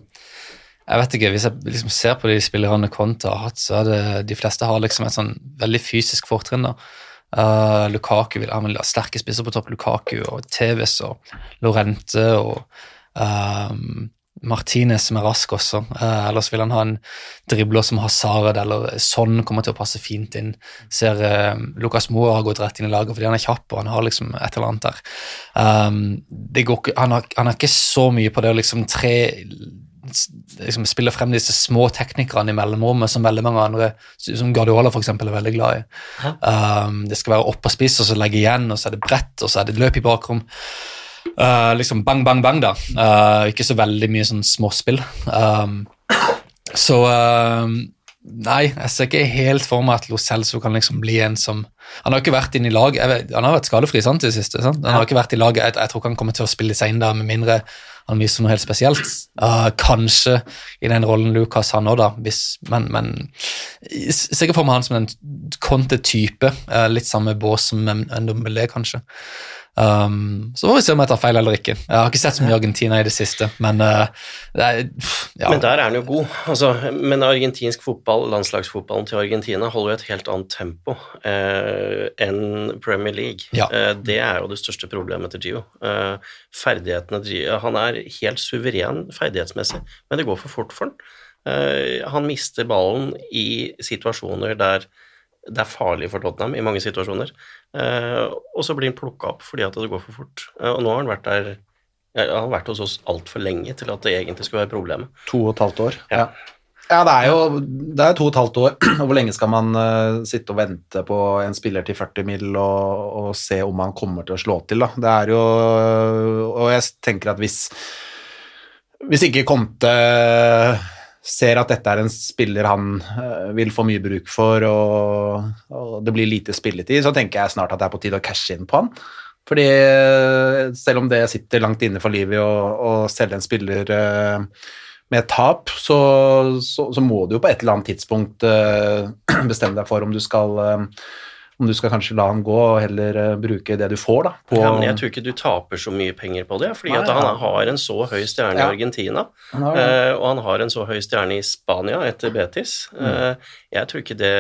jeg vet ikke, Hvis jeg liksom ser på de spillerne Conte har hatt, så er det de fleste har liksom et sånn veldig fysisk fortrinn. da. Uh, Lukaku vil ha med sterke spisser på topp. Lukaku og Tevis og Lorente og uh, Martinez som er rask også. Uh, ellers vil han ha en dribler som Hazard eller Son kommer til å passe fint inn. Ser Lucas Moa har gått rett inn i laget fordi han er kjapp og han har liksom et eller annet der. Um, ikke, han, har, han har ikke så mye på det å liksom tre liksom spiller frem disse små teknikerne i mellomrommet som veldig mange andre, som Guardiola eksempel, er veldig glad i. Um, det skal være opp og spiss, og så legge igjen, og så er det brett, og så er det løp i bakrom. Uh, liksom bang, bang, bang, da. Uh, ikke så veldig mye sånn småspill. Um, så uh, Nei, jeg ser ikke helt for meg at Lo Celso kan liksom bli en som Han har ikke vært inne i lag, vet, han har vært skadefri sant, i det siste. Sant? Han har ikke vært i laget, jeg, jeg tror ikke han kommer til å spille seg inn der med mindre han viser noe helt spesielt. Uh, kanskje i den rollen Lucas har nå, da, hvis, men, men sikkert for meg han som en Conte-type. Uh, litt samme bås som en, en Dombelé, kanskje. Um, så må vi se om jeg tar feil eller ikke. Jeg har ikke sett så mye Argentina i det siste, men uh, det er, ja. Men der er han jo god. Altså, men argentinsk fotball, landslagsfotballen til Argentina, holder jo et helt annet tempo uh, enn Premier League. Ja. Uh, det er jo det største problemet til Gio. Eh, ferdighetene til Gio Han er helt suveren ferdighetsmessig, men det går for fort for han. Han mister ballen i situasjoner der det er farlig for Tottenham i mange situasjoner. Eh, og så blir han plukka opp fordi at det går for fort. Eh, og nå har han vært der han har vært hos oss altfor lenge til at det egentlig skulle være problemet. To og et halvt år. Ja. Ja, det er jo det er to og et halvt år. Og hvor lenge skal man uh, sitte og vente på en spiller til 40 mil og, og se om han kommer til å slå til, da. Det er jo Og jeg tenker at hvis Hvis ikke Conte ser at dette er en spiller han eh, vil få mye bruk for, og, og det blir lite spilletid, så tenker jeg snart at det er på tide å cashe inn på han. Fordi eh, selv om det sitter langt inne for livet å, selge en spiller eh, med tap, så, så, så må du jo på et eller annet tidspunkt bestemme deg for om du skal om du skal kanskje la han gå og heller eh, bruke det du får, da. På, Ja, men jeg tror ikke du taper så mye penger på det, fordi Nei, at han ja. har en så høy stjerne Ja. i Argentina, Han ja. eh, og han har en så høy stjerne i Spania etter Betis. Mm. Eh, jeg, tror ikke det,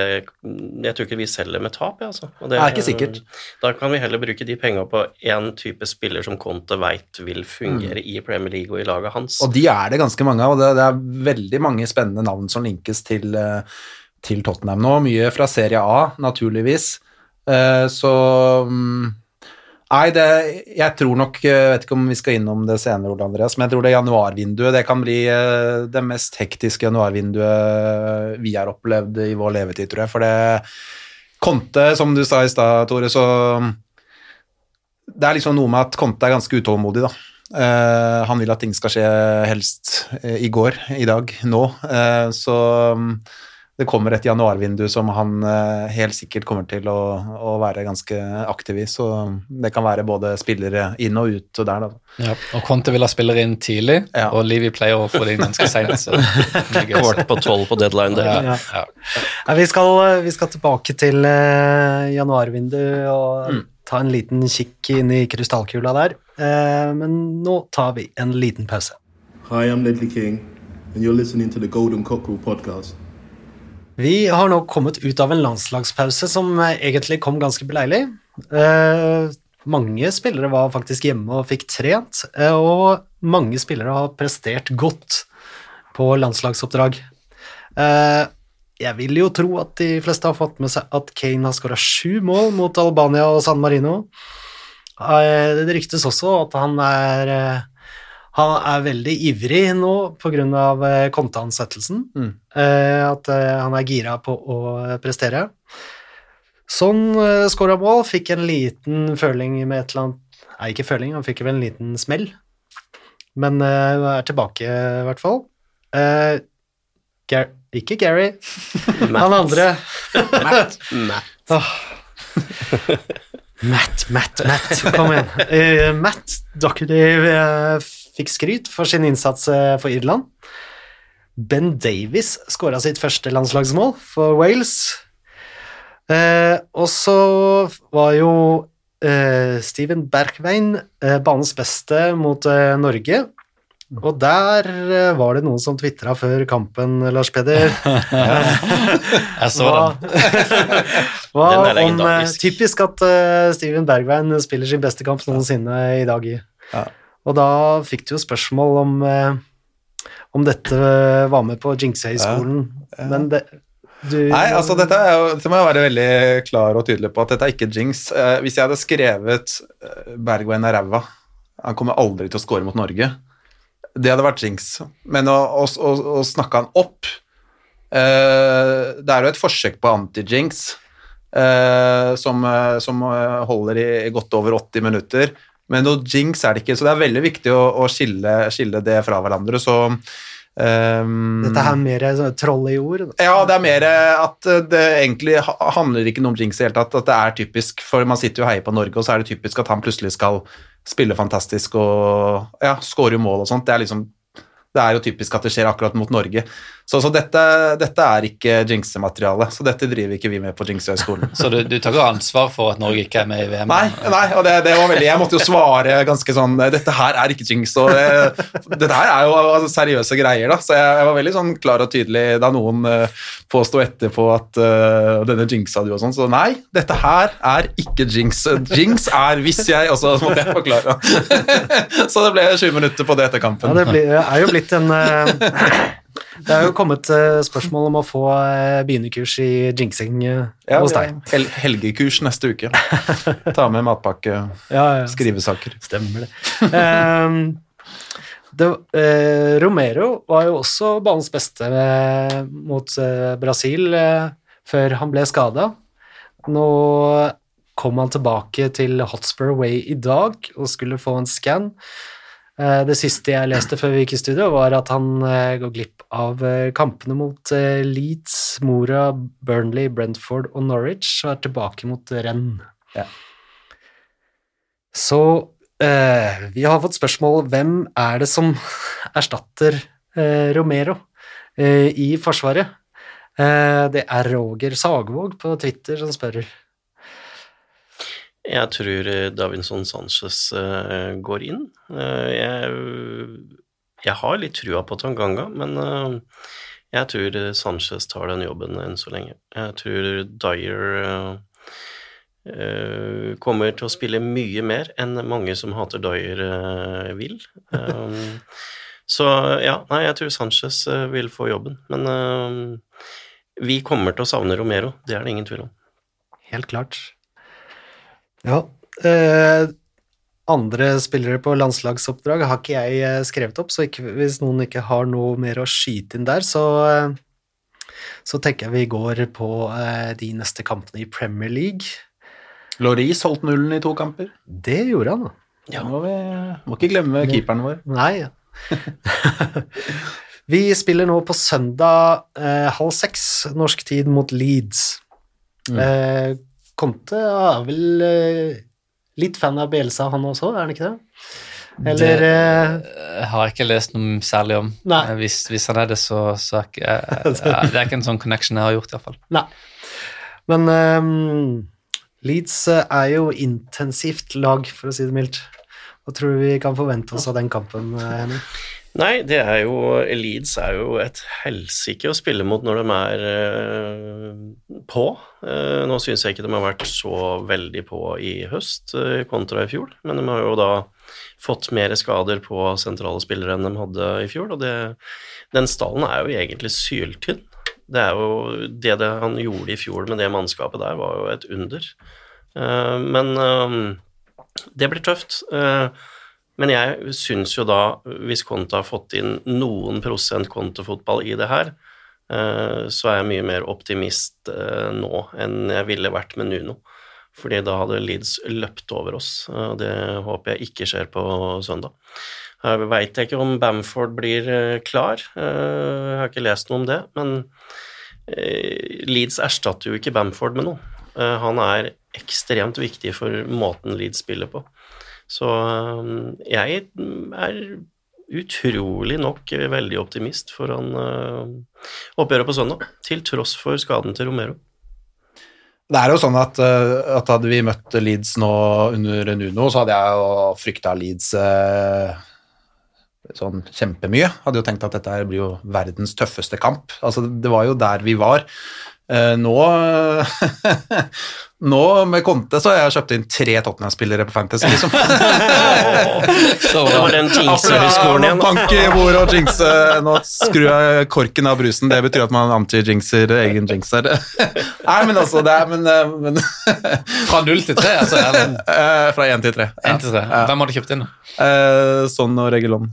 jeg tror ikke vi selger med tap, jeg, altså. Det, er ikke sikkert. Da kan vi heller bruke de penga på én type spiller som Conte veit vil fungere i Premier League og i laget hans. Mm. Og de er det ganske mange av, og det, det er veldig mange spennende navn som linkes til, til Tottenham nå. Mye fra Serie A, naturligvis. Eh, Så mm, Nei, det, jeg tror nok Jeg vet ikke om vi skal innom det senere, Ole Andreas, men jeg tror det januarvinduet det kan bli eh, det mest hektiske januarvinduet vi har opplevd i vår levetid, tror jeg. For det Konte, som du sa i stad, Tore, så Det er liksom noe med at Konte er ganske utålmodig, da. Uh, han vil at ting skal skje helst eh, i går, i dag, nå. Uh, så mm, det kommer et januarvindu som han eh, helt sikkert kommer til å, å være ganske aktiv i. Så det kan være både spillere inn og ut og der, da. Ja, og Conte vil ha spillere inn tidlig, Ja. og Livi pleier å få det inn ganske seint. Kvart på tolv på deadline. Det. Ja, Ja. vi, skal, vi skal tilbake til uh, januarvinduet og ta en liten kikk inn i krystallkula der. Uh, men nå tar vi en liten pause. Hi, I'm Ledley King, and you're listening to the Golden Cockerel podcast. Vi har nå kommet ut av en landslagspause som eh, egentlig kom ganske beleilig. Eh, mange spillere var faktisk hjemme og fikk trent, eh, og mange spillere har prestert godt på landslagsoppdrag. Eh, jeg vil jo tro at de fleste har fått med seg at Kane har skåra sju mål mot Albania og San Marino. Eh, det ryktes også at han er eh, han er veldig ivrig nå pga. Uh, konteansettelsen. Mm. Eh, at eh, han er gira på å prestere. Sånn uh, skåra mål, fikk en liten føling med et eller annet Nei, ikke føling, han fikk vel en liten smell. Men eh, er tilbake, i hvert fall. Eh, Gar ikke Gary, han andre. Matt. Matt. Oh. Matt, Matt, Matt, kom igjen. Uh, Matt Docherty eh, fikk skryt for sin innsats eh, for Irland. Ben Davies skåra sitt første landslagsmål for Wales. Eh, og så var jo eh, Steven Bergveien eh, banens beste mot eh, Norge. Og der eh, var det noen som tvitra før kampen, Lars Peder. Jeg så den. hva Den er om legendarisk. Typisk at eh, Steven Bergveien spiller sin beste kamp noensinne i dag. Ja. Og da fikk du jo spørsmål om, eh, om dette var med på Jinxey-skolen. Men det du, Nei, altså dette, er jo, det må jeg være veldig klar og tydelig på, at dette er ikke jinx. Eh, hvis jeg hadde skrevet eh, Bergwijn er ræva, han kommer aldri til å score mot Norge, det hadde vært jinx. Men å, å, å, å snakke han opp eh, Det er jo et forsøk på anti-jinx eh, som, eh, som holder i godt over 80 minutter. Men noe jinx er det ikke, så det er veldig viktig å, å skille, skille det fra hverandre. Så um, Dette her er mer sånn troll i ord. da. ja, det er mer at det egentlig handler ikke noe om jinx i det hele tatt, at det er typisk, for man sitter jo og heier på Norge, og så er det typisk at han plutselig skal spille fantastisk og ja, score mål og sånt. Det er liksom det er jo typisk at det skjer akkurat mot Norge. Så, så dette, dette er ikke jinxemateriale, så dette driver ikke vi med på Jinxehøgskolen. Så du, du tar ikke ansvar for at Norge ikke er med i VM? Nei, nei og det, det var veldig Jeg måtte jo svare ganske sånn Dette her er ikke jinx. Og det, dette her er jo altså, seriøse greier, da. Så jeg, jeg var veldig sånn klar og tydelig da noen uh, påsto etterpå at uh, denne jinxa du og sånn. Så nei, dette her er ikke jinx. Jinx er hvis jeg Og så måtte jeg forklare. så det ble 20 minutter på det etter kampen. Ja, det blir, er jo blitt en eh, Det er jo kommet eh, spørsmål om å få eh, begynnerkurs i jinxing eh, Ja, hos deg. hel helgekurs neste uke. Ta med matpakke, Ja, ja. skrivesaker. Stemmer det. um, det uh, Romero var jo også banens beste mot uh, Brasil uh, før han ble skada. Nå kom han tilbake til Hotspur Way i dag og skulle få en scan. Eh, det siste jeg leste før vi gikk i studio, var at han eh, går glipp av eh, kampene mot Leeds, Mora, Burnley, Brentford og Norwich, og er tilbake mot Renn. Ja. Så eh, vi har fått spørsmål hvem er det som erstatter eh, Romero eh, i Forsvaret? Eh, det er Roger Sagvåg på Twitter som spør. Jeg tror eh, Davinson Sanchez eh, går inn. Eh, jeg, jeg har litt trua på Tanganga, men jeg tror Sanchez tar den jobben enn så lenge. Jeg tror Dyer kommer til å spille mye mer enn mange som hater Dyer, vil. Um, så ja, nei, jeg tror Sanchez vil få jobben. Men vi kommer til å savne Romero, det er det ingen tvil om. Helt klart. Ja. Eh, andre spillere på landslagsoppdrag har ikke jeg eh, skrevet opp, så ikke, hvis noen ikke har noe mer å skyte inn der, så, eh, så tenker jeg vi går på eh, de neste kampene i Premier League. Laurice holdt nullen i to kamper. Det gjorde han, da. Ja. Må, vi, må ikke glemme keeperen vår. Nei. vi spiller nå på søndag eh, halv seks norsk tid mot Leeds. Eh, Conte er vel eh, litt fan av Bielsa, han også, er han ikke det? Eller eh, Jeg har ikke lest noe særlig om. Eh, Hvis, hvis han er det, så, så er ikke, jeg, jeg, det er ikke en sånn connection jeg har gjort, iallfall. Nei. Men um, Leeds eh, er jo intensivt lag, for å si det mildt. Hva tror du vi kan forvente oss av den kampen, eh, Henning? Nei, det er jo Leeds er jo et helsike å spille mot når de er eh, på. Eh, nå syns jeg ikke de har vært så veldig på i høst eh, kontra i fjor, men de har jo da fått mer skader på sentrale spillere enn de hadde i fjor, og det, den stallen er jo egentlig syltynn. Det er jo det, det han gjorde i fjor med det mannskapet der, var jo et under. Eh, men eh, det blir tøft. Eh, men jeg syns jo da, hvis Conte har fått inn noen prosent kontofotball i det her, eh, så er jeg mye mer optimist eh, nå enn jeg ville vært med Nuno. Fordi da hadde Leeds løpt over oss. og Det håper jeg ikke skjer på søndag. Jeg veit ikke om Bamford blir eh, klar, Eh, jeg har ikke lest noe om det. Men eh, Leeds erstatter jo ikke Bamford med noe. Eh, Han er ekstremt viktig for måten Leeds spiller på. Så um, jeg er utrolig nok veldig optimist foran uh, oppgjøret på søndag, til tross for skaden til Romero. Det er jo sånn at, eh, at hadde vi møtt Leeds nå under Nuno, så hadde jeg jo frykta Leeds uh, sånn kjempemye. Hadde jo tenkt at dette blir jo verdens tøffeste kamp. Altså, det var jo der vi var. Eh, nå Nå med Conte så har jeg kjøpt inn tre Tottenham-spillere på Fantasy, liksom. Så, Det var den jinxehøyskolen igjen. Bank i bordet og jinxe. Nå skrur jeg korken av brusen. Det betyr at man anti-jinxer egen jinxer. Nei, men altså, det er men, eh, men fra null til tre, altså? Eller eh, Fra én til tre. Ja. til tre. Hvem har du kjøpt inn? da? Eh, Sånn og Regulon.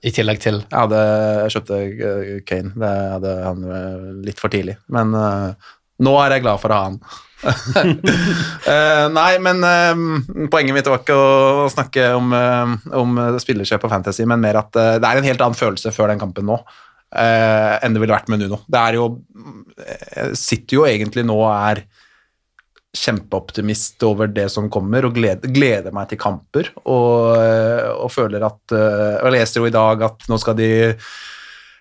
I tillegg til Jeg, hadde, jeg kjøpte eh, Kane. Det hadde han eh, litt for tidlig. Men uh, nå er jeg glad for å ha han. uh, nei, men uh, poenget mitt var ikke å snakke om, uh, om spillerkjøp og fantasy, men mer at det er en helt annen følelse før den kampen nå enn det ville vært med Nuno. Det er jo Jeg sitter jo egentlig nå og er kjempeoptimist over det som kommer, og gleder, gleder meg til kamper. Og, og føler at eh, Jeg leser jo i dag at nå skal de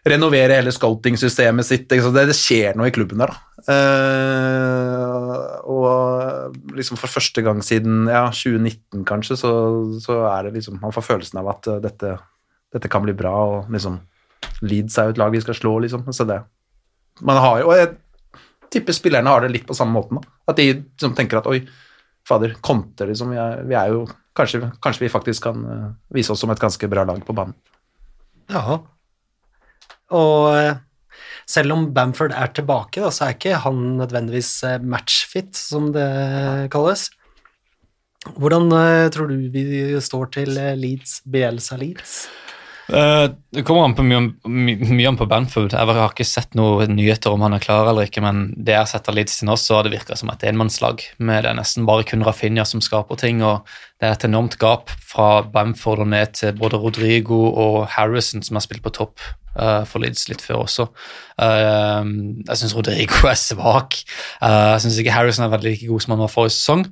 renovere hele scouting-systemet sitt. Det, det skjer noe i klubben der, da. Eh, og liksom for første gang siden ja, 2019 kanskje, så, så er det liksom Man får følelsen av at eh, dette, dette kan bli bra, og liksom Leeds er jo et lag vi skal slå, liksom. Så det Man har jo Og jeg tipper spillerne har det litt på samme måten, da. At de liksom tenker at oi, fader, konter, liksom. Vi er, vi er jo kanskje, kanskje vi faktisk kan eh, vise oss som et ganske bra lag på banen. Ja. Og eh, selv om Bamford er tilbake, da, så er ikke han nødvendigvis eh, matchfit, som det kalles. Hvordan tror du vi står til Leeds, Bielsa Leeds? Eh, det kommer an på mye, om- my, mye på Banfield. Jeg har ikke sett noen nyheter om han er klar eller ikke, men det jeg har sett av Leeds til nå, så har det virka som et enmannslag. Med det er nesten bare kun Rafinha som skaper ting, og det er et enormt gap fra Bamford og ned til både Rodrigo og Harrison, som har spilt på topp uh, for Leeds litt før også. Uh, jeg syns Rodrigo er svak. Uh, jeg syns ikke Harrison er veldig like god som han var forrige sesong.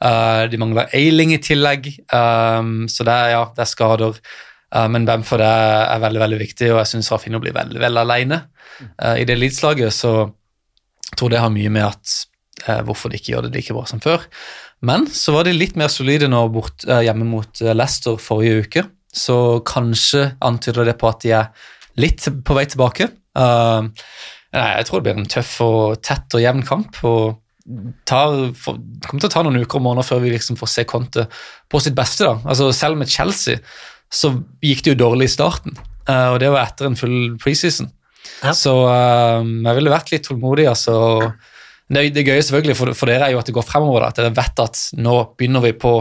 De mangler Eiling i tillegg, så det er, ja, det er skader. Eh, men Bamford er, er veldig veldig viktig, og jeg syns Rafinho blir veldig veldig alene eh, i det Leeds-laget. Så jeg det har mye med at eh, hvorfor de ikke gjør det like bra som før. Men så var de litt mer solide nå bort, hjemme mot Leicester forrige uke, så kanskje antyder det på at de er litt på vei tilbake. Uh, jeg tror det blir en tøff og tett og jevn kamp. og tar, for, kommer til å ta noen uker og måneder før vi liksom får se Conte på sitt beste. da. Altså Selv med Chelsea så gikk det jo dårlig i starten, eh, og det var etter en full preseason. Ja. Så eh, jeg ville vært litt tålmodig. altså. Det, det gøye selvfølgelig for, for dere er jo at det går fremover, da, at dere vet at nå begynner vi på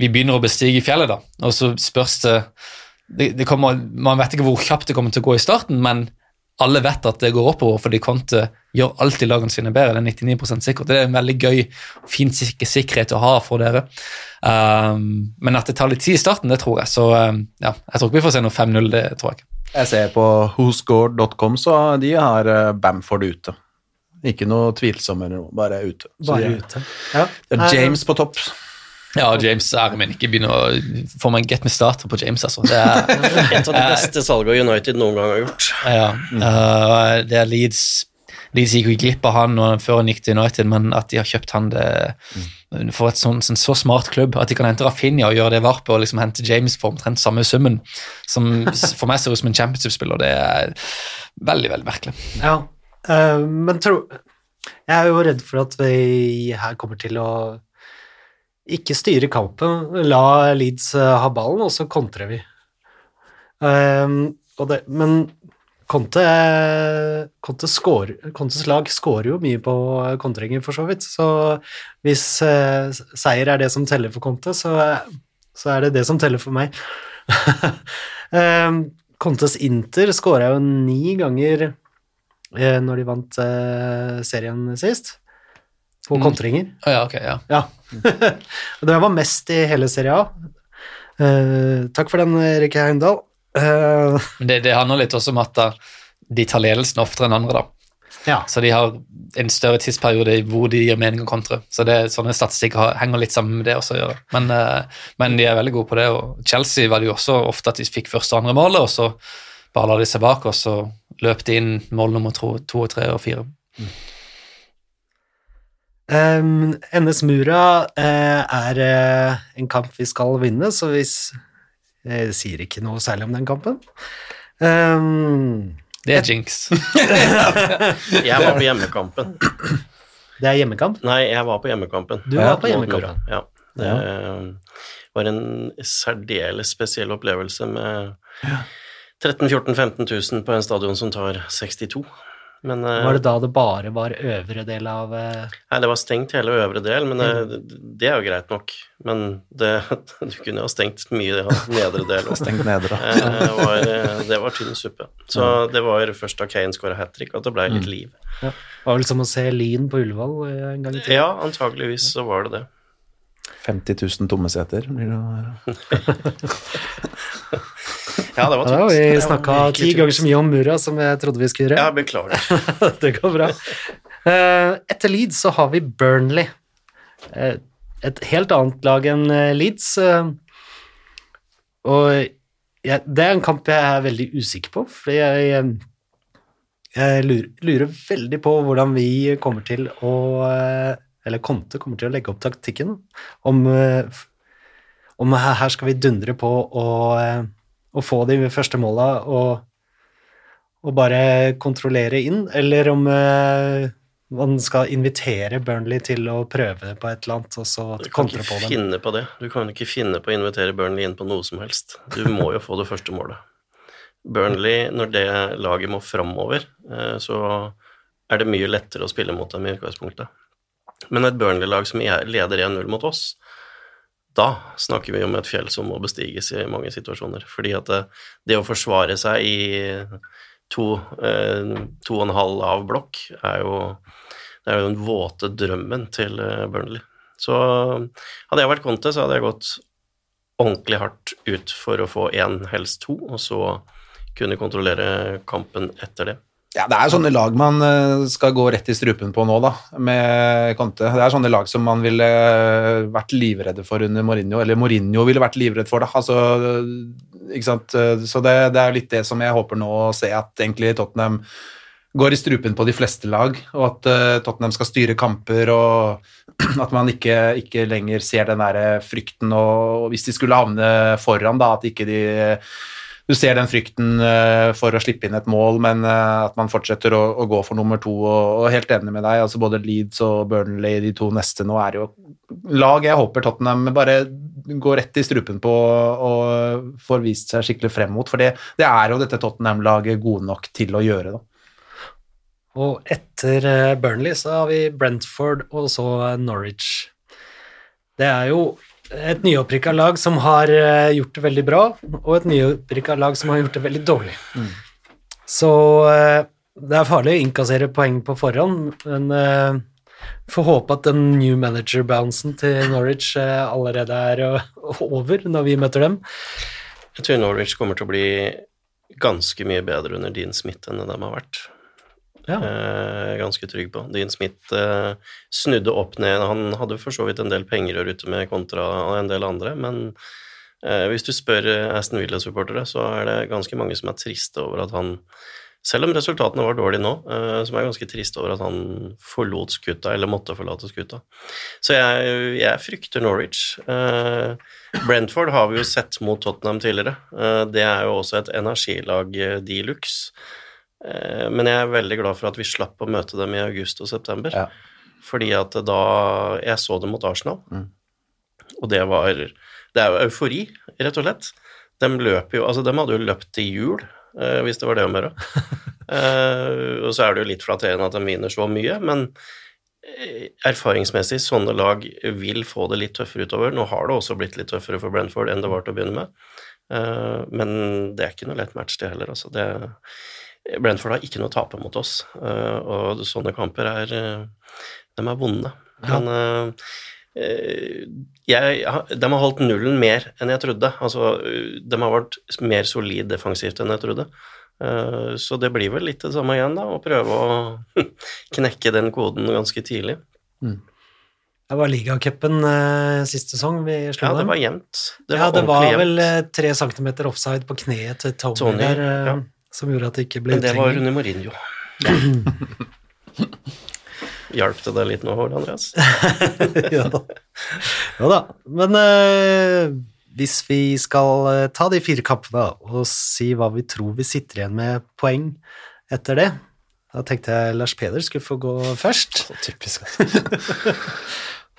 vi begynner å bestige fjellet, da, og så spørs det, det, det kommer, Man vet ikke hvor kjapt det kommer til å gå i starten, men alle vet at det går oppover, fordi Conte gjør alltid lagene sine bedre. Det er 99% sikkert. Det er en veldig gøy, fin sik- sikkerhet å ha for dere. Um, men at det tar litt tid i starten, det tror jeg. Så um, ja, jeg tror ikke vi får se noe 5-0, det tror jeg ikke. Jeg ser på whoscore.com, så de har eh, Bamford ute. Ikke noe tvilsomme eller noe, bare ute. Så Bare de- ute. Ja. Det er James på topp. Ja, James ære min, ikke begynn å få meg get me starter på James, altså. Det er, Et av de beste salgene United noen gang har gjort. ja, uh, det er Leeds Leeds gikk glipp av han før han gikk til United, men at de har kjøpt han det, for et sånn, sånn, så smart klubb, at de kan hente Rafinha og gjøre det varpet og liksom hente James for omtrent samme summen, som for meg ser ut som en championship-spiller, det er veldig, veldig merkelig. Ja, uh, men tro Jeg er jo redd for at vi her kommer til å ikke styre kampen, la Leeds eh, ha ballen, og så kontrer vi. Um, det, men Conte, Conte scorer, Contes lag scorer jo mye på kontringer, for så vidt. Så hvis eh, seier er det som teller for Conte, så, så er det det som teller for meg. eh, Contes Inter skåra jo ni ganger eh, når de vant eh, serien sist, på Mm. kontringer. Oh, ja, ok, ja. Ja. Det var mest i hele serien A. Eh, takk for den, Erik Heimdal. Eh, Men det, det handler litt også om at de tar ledelsen oftere enn andre, da. ja. Så de har en større tidsperiode hvor de gir mening og kontre. Så det, sånne statistikker henger litt sammen med det også å gjøre. Men, eh, men de er veldig gode på det. Og Chelsea var det jo også ofte at de fikk første og andre målet, og så bare la de seg bak, og så løp de inn mål nummer to, to og tre og fire. Um, NS Mura uh, er eh, en kamp vi skal vinne, så hvis Jeg sier ikke noe særlig om den kampen. Um, Det er jinx. Jeg var på hjemmekampen. det er hjemmekamp. Nei, jeg var på hjemmekampen. Du var på hjemmekampen. Ja. Det eh, var en særdeles spesiell opplevelse med 13 14 15 000 på en stadion som tar 62. Men eh, Var det da det bare var øvre del av eh, Nei, det var stengt hele øvre del, men det, det er jo greit nok. Men det, du kunne jo ha stengt mye av nedre del også. Stengt nedre. Eh, Det var, eh, det var tynn suppe. Så det var først da Kane skåra hat trick at det ble litt liv. Det var vel som å se Lyn på Ullevål eh, en gang i tiden. Ja, antageligvis så var det det. 50 000 tomme seter blir det å være. Ja, det var Ja, vi snakka ti ganger så mye om Mura som jeg trodde vi skulle gjøre. Ja, beklager. det går bra. Eh, etter Leeds så har vi Burnley. Eh, et helt annet lag enn eh, Leeds. og det er en kamp jeg er veldig usikker på, for jeg, jeg lurer, lurer veldig på hvordan vi kommer til å Eller Conte kommer til å legge opp taktikken. Om, om her skal vi dundre på og, og få de første måla og, og bare kontrollere inn, eller om uh, man skal invitere Burnley til å prøve på et eller annet, og så kontre på dem. Du kan ikke finne på det. Du kan ikke finne på å invitere Burnley inn på noe som helst. Du må jo få det første målet. Burnley, når det laget må framover, eh, så er det mye lettere å spille mot dem i utgangspunktet. Men et Burnley-lag som er- leder 1-0 mot oss, da snakker vi om et fjell som må bestiges i mange situasjoner. Fordi at det, det å forsvare seg i to, eh, to og en halv lav blokk er jo, det er jo den våte drømmen til eh, Burnley. Så hadde jeg vært Conte, så hadde jeg gått ordentlig hardt ut for å få én, helst to, og så kunne kontrollere kampen etter det. Ja, det er sånne lag man eh, skal gå rett i strupen på nå, da, med Conte. Det er sånne lag som man ville eh, vært livredde for under Mourinho, eller Mourinho ville vært livredd for, da. Altså, ikke sant? Eh, Så det, det er litt det som jeg håper nå å se, at egentlig Tottenham går i strupen på de fleste lag, og at Tottenham skal styre kamper, og at man ikke, ikke lenger ser den der frykten, og hvis de skulle havne foran, da, at ikke de du ser den frykten eh, for å slippe inn et mål, men eh, at man fortsetter å, å gå for nummer to. Og, og helt enig med deg, altså både Leeds og Burnley, de to neste nå, er jo lag jeg håper Tottenham bare går rett i strupen på og får vist seg skikkelig frem mot. For det, det er jo dette Tottenham-laget gode nok til å gjøre. da. Og etter eh, Burnley så har vi Brentford og så Norwich. Det er jo et nyopprykka lag som har eh, gjort det veldig bra, og et nyopprykka lag som har gjort det veldig dårlig. Så eh, det er farlig å innkassere poeng på forhånd, men uh, får håpe at den new manager-bouncen til Norwich allerede er over når vi møter dem. Jeg tror Norwich kommer til å bli ganske mye bedre under din smitte enn det de har vært. Ja. Eh, ganske trygg på. Dean Smith eh, snudde opp ned. Han hadde for så vidt en del penger å rutte med kontra en del andre, men eh, hvis du spør eh, Aston Villa-supportere, så er det ganske mange som er triste over at han selv om resultatene var dårlige nå, eh, som er ganske trist over at han forlot skuta, eller måtte forlate skuta. Så jeg, jeg frykter Norwich. Eh, Brentford har vi jo sett mot Tottenham tidligere. Det er jo også et energilag de luxe. Eh, men jeg er veldig glad for at vi slapp å møte dem i august og september. Ja. Fordi at da Jeg så dem mot Arsenal, og det var Det er jo eufori, rett og slett. De løp jo Altså, de hadde jo løpt til jul, eh, hvis det var det om å gjøre. Eh, og så er det jo litt flatterende at de vinner så mye, men erfaringsmessig, sånne lag vil få det litt tøffere utover. Nå har det også blitt litt tøffere for Brentford enn det var til å begynne med. Men det er ikke noe lett match, det heller. Altså. Det, Brentford har ikke noe å tape mot oss, eh, og sånne kamper er eh, De er vonde. Men eh, jeg, de har holdt nullen mer enn jeg trodde. Altså, de har vært mer solid defensivt enn jeg trodde. Så det blir vel litt det samme igjen, da, å prøve å knekke den koden ganske tidlig. Det var ligacupen eh, sist sesong vi slo Ja, det var jevnt. Det ja, var det var vel eh, tre centimeter offside på kneet til Tony, Tony, der, eh, ja. Som gjorde at det ikke ble Men det var Rune under Mourinho. Hjalp det deg litt nå, Hård Andreas? ja. Jo da. Men eh, hvis vi skal eh, ta de fire kampene og si hva vi tror vi sitter igjen med poeng etter det, da tenkte jeg Lars Peder skulle få gå først. Så typisk.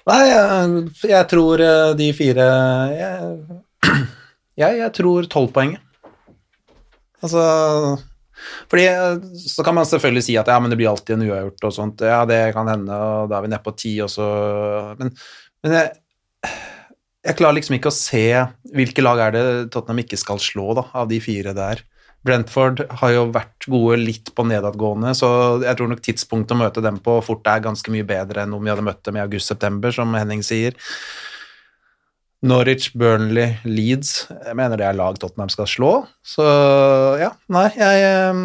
Nei, jeg, jeg tror eh, de fire Jeg, jeg, jeg tror tolvpoenget. Altså fordi Så kan man selvfølgelig si at ja, men det blir alltid en uavgjort og sånt. Ja, det kan hende, og da er vi nede på ti, og så Men, men jeg, jeg klarer liksom ikke å se hvilke lag er det Tottenham ikke skal slå, da, av de fire der. Brentford har jo vært gode litt på nedadgående, så jeg tror nok tidspunktet å møte dem på fort er ganske mye bedre enn om vi hadde møtt dem i august-september, som Henning sier. Norwich, Burnley, Leeds Jeg mener det er lag Tottenham skal slå. Så ja, nei, jeg, eh,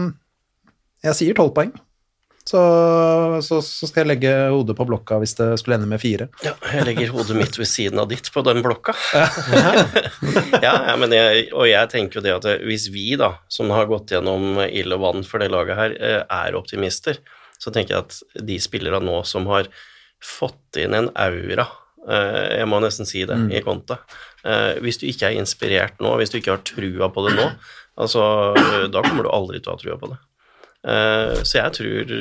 jeg sier tolv poeng. Så, så, så skal jeg legge hodet på blokka hvis det skulle ende med fire. Ja, jeg legger hodet mitt ved siden av ditt på den blokka. ja, ja, men jeg, og jeg tenker jo det at hvis vi, da, som har gått gjennom ild og vann for det laget her, eh, er optimister, så tenker jeg at de spillerne nå som har fått inn en aura eh, Jeg må nesten si det i Conte. Eh, Hvis du ikke er inspirert nå, hvis du ikke har trua på det nå, altså, da kommer du aldri til å ha trua på det. Eh, Så jeg tror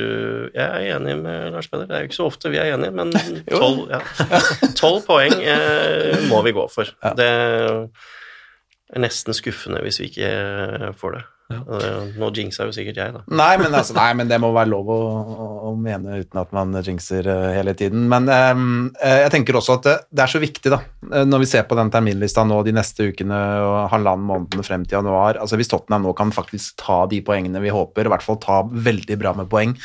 Jeg er enig med Lars Peder. Det er jo ikke så ofte vi er enige, men tolv ja. poeng eh, må vi gå for. Det er nesten skuffende hvis vi ikke får det. Eh, Nå jinxer jo sikkert jeg, da. Nei men, altså, nei, men det må være lov å, å, å mene uten at man jinxer eh, hele tiden. Men eh, jeg tenker også at det, det er så viktig, da, eh, når vi ser på den terminlista nå de neste ukene og halvannen månedene frem til januar. altså Hvis Tottenham nå kan faktisk ta de poengene vi håper, i hvert fall ta veldig bra med poeng.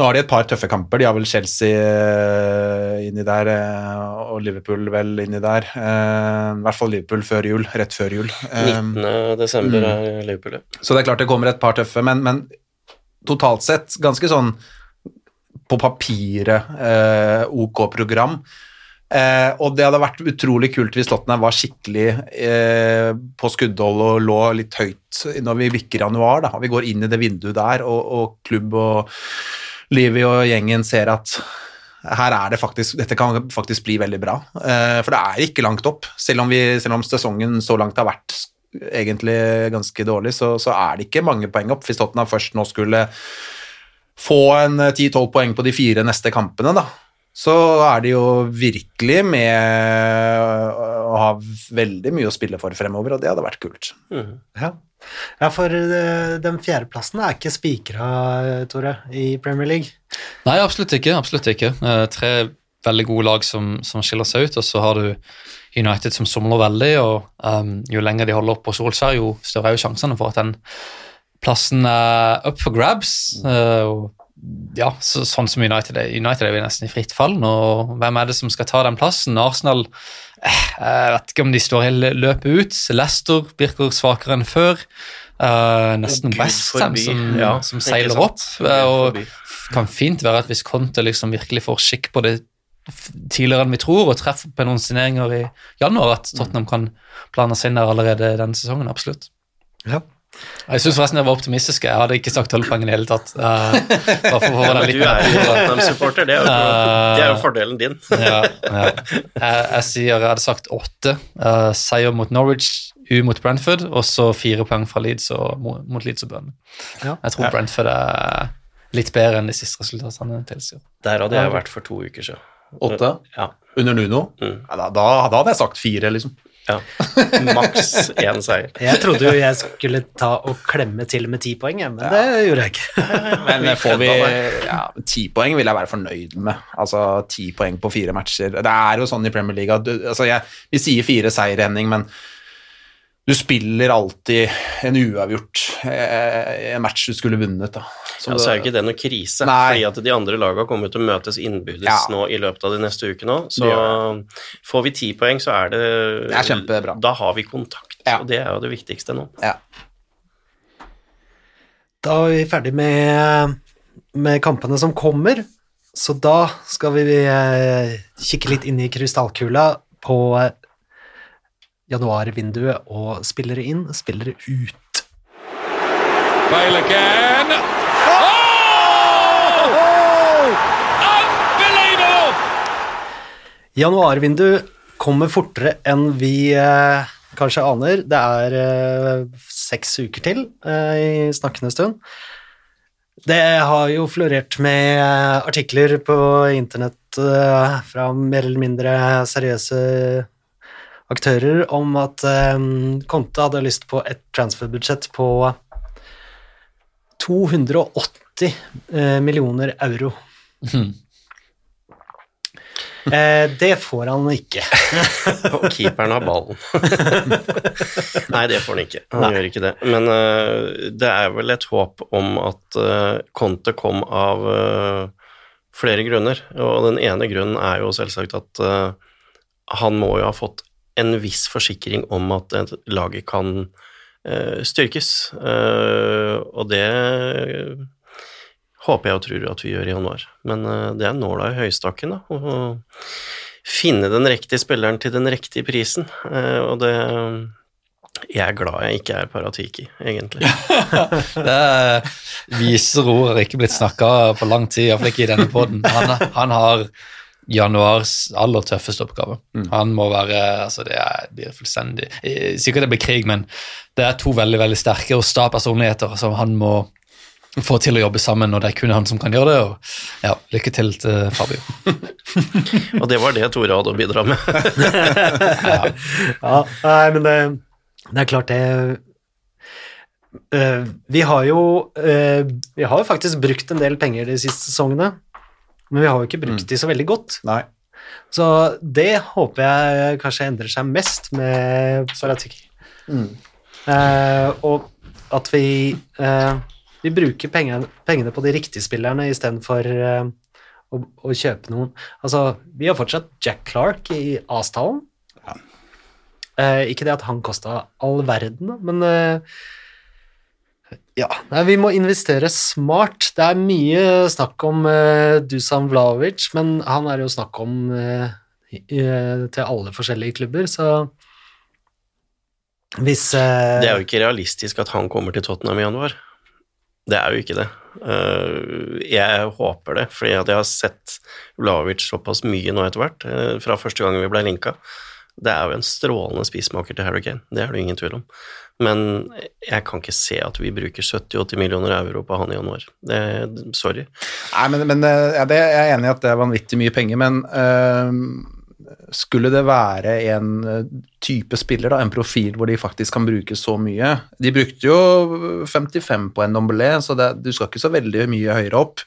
Nå har de et par tøffe kamper. De har vel Chelsea eh, inni der, eh, og Liverpool vel inni der. Eh, I hvert fall Liverpool før jul, rett før jul. Eh, 19. desember er Liverpool, ja. så det er klart det kommer et par tøffe, men, men totalt sett ganske sånn på papiret eh, ok program. Eh, og det hadde vært utrolig kult hvis Tottenham var skikkelig eh, på skuddhold og lå litt høyt når vi bikker januar. Da. Vi går inn i det vinduet der, og, og klubb og Livi og gjengen ser at her er det faktisk, dette kan faktisk bli veldig bra. Eh, for det er ikke langt opp. Selv om, vi, selv om sesongen så langt har vært egentlig ganske dårlig, så, så er det ikke mange poeng opp. Hvis Tottenham først nå skulle få en 10-12 poeng på de fire neste kampene, da, så er det jo virkelig med å ha veldig mye å spille for fremover, og det hadde vært kult. Ja. ja, for eh, den fjerdeplassen er ikke spikra, Tore, i Premier League. Nei, absolutt ikke. absolutt ikke. Eh, tre veldig gode lag som, som skiller seg ut, og så har du United som somler veldig, og um, jo lenger de holder opp på Solskjær, jo større er jo sjansene for at den plassen er up for grabs. Eh, og ja, så, sånn som United er. United er jo nesten i fritt fall nå. Hvem er det som skal ta den plassen? Arsenal eh, Jeg vet ikke om de står hele løpet ut. Leicester virker svakere enn før. Uh, nesten Westham som, Ja, som seiler opp. Eh, og kan fint være at hvis Conte liksom virkelig får skikk på det tidligere enn vi tror, og treffer på noen signeringer i januar, at Tottenham kan plane seg inn der allerede denne sesongen. Absolutt. Ja. Jeg syns forresten jeg var optimistisk. Jeg hadde ikke sagt tolv poeng i det hele tatt. Uh, bare for å få Ja, du er jo Tottenham-supporter, det, jo- det er jo fordelen din. ja, ja. Jeg, jeg sier jeg hadde sagt åtte. Uh, seier mot Norwich, U mot Brentford, og så fire poeng fra Leeds og mot, Leeds og. Ja. Jeg tror Brentford er litt bedre enn de siste resultatene tilsier. Der hadde jeg vært for to uker siden. Åtte Ja. under Nuno? Mm. Ja, da, da, da hadde jeg sagt fire, liksom. Ja. Maks én seier. Jeg trodde jo jeg skulle ta og klemme til med ti poeng, men men det gjorde jeg ikke. Men får vi ja, ti poeng, vil jeg være fornøyd med. Altså ti poeng på fire matcher. Det er jo sånn i Premier League at du, altså, jeg, Vi sier fire seier, Henning, men du spiller alltid en uavgjort eh, en match du skulle vunnet. da. Som Ja, så er jo ikke det noe krise, Nei. fordi at de andre lagene kommer til å møtes innbyrdes Ja. nå i løpet av de neste ukene òg. Så Det får vi ti poeng, så er det Det er kjempebra. Da har vi kontakt, Ja. og det er jo det viktigste nå. ja. Da er vi ferdig med, med kampene som kommer, så da skal vi eh, kikke litt inn i krystallkula på eh, januarvinduet og spillere inn, spillere ut. Bale again. Oh! Unbelievable! Januarvindu kommer fortere enn vi eh, kanskje aner. Det er eh, seks uker til eh, i snakkende stund. Det har jo florert med eh, artikler på internett eh, fra mer eller mindre seriøse aktører om at eh, Conte hadde lyst på et transferbudsjett på 280 eh, millioner euro. Eh, det får han ikke. Og keeperen har ballen. Nei, det får han ikke. Han gjør ikke det. Men uh, det er vel et håp om at uh, Conte kom av uh, flere grunner. Og den ene grunnen er jo selvsagt at uh, han må jo ha fått en viss forsikring om at eh, laget kan eh, styrkes. Eh, og det håper jeg og tror at vi gjør i januar. Men eh, det er nåla i høystakken, da. Å finne den riktige spilleren til den riktige prisen. Eh, og det Jeg er glad jeg ikke er Paratiki, egentlig. Det viser ord har ikke blitt snakka på lang tid, iallfall ikke i denne poden. Han, han har januars aller tøffeste oppgave. Han må være altså Det er, blir fullstendig Sikkert det blir krig, men det er to veldig veldig sterke og sta personligheter som han må få til å jobbe sammen, og det er kun han som kan gjøre det. og ja, Lykke til til Fabio. Og det var det Tore hadde å bidra med. Ja, nei, men det, det er klart det Uh, Vi har jo uh, Vi har jo faktisk brukt en del penger de siste sesongene, men vi har jo ikke brukt de så veldig godt. Nei. Så det håper jeg kanskje endrer seg mest med Paratiki. Eh, og at vi eh, vi bruker pengene, pengene på de riktige spillerne istedenfor eh, å, å kjøpe noen. Altså, vi har fortsatt Jack Clark i avtalen. Eh, ikke det at han kosta all verden, men eh, ja, nei, vi må investere smart. Det er mye snakk om uh, Dusan Vlaovic, men han er jo snakk om uh, i- uh, til alle forskjellige klubber, så hvis Det er jo ikke realistisk at han kommer til Tottenham i januar. Det er jo ikke det. Jeg håper det, fordi jeg har sett Vlaovic såpass mye nå etter hvert, fra første gang vi ble linka. Det er jo en strålende spismaker til Harry Kane, det er det ingen tvil om. Men jeg kan ikke se at vi bruker 70-80 millioner euro på han i januar. Det, sorry. Nei, men, men eh, ja, det, jeg er enig i at det er vanvittig mye penger, men eh, skulle det være en eh, type spiller, da, en profil hvor de faktisk kan bruke så mye De brukte jo 55 på en Dombelé, så det, du skal ikke så veldig mye høyere opp.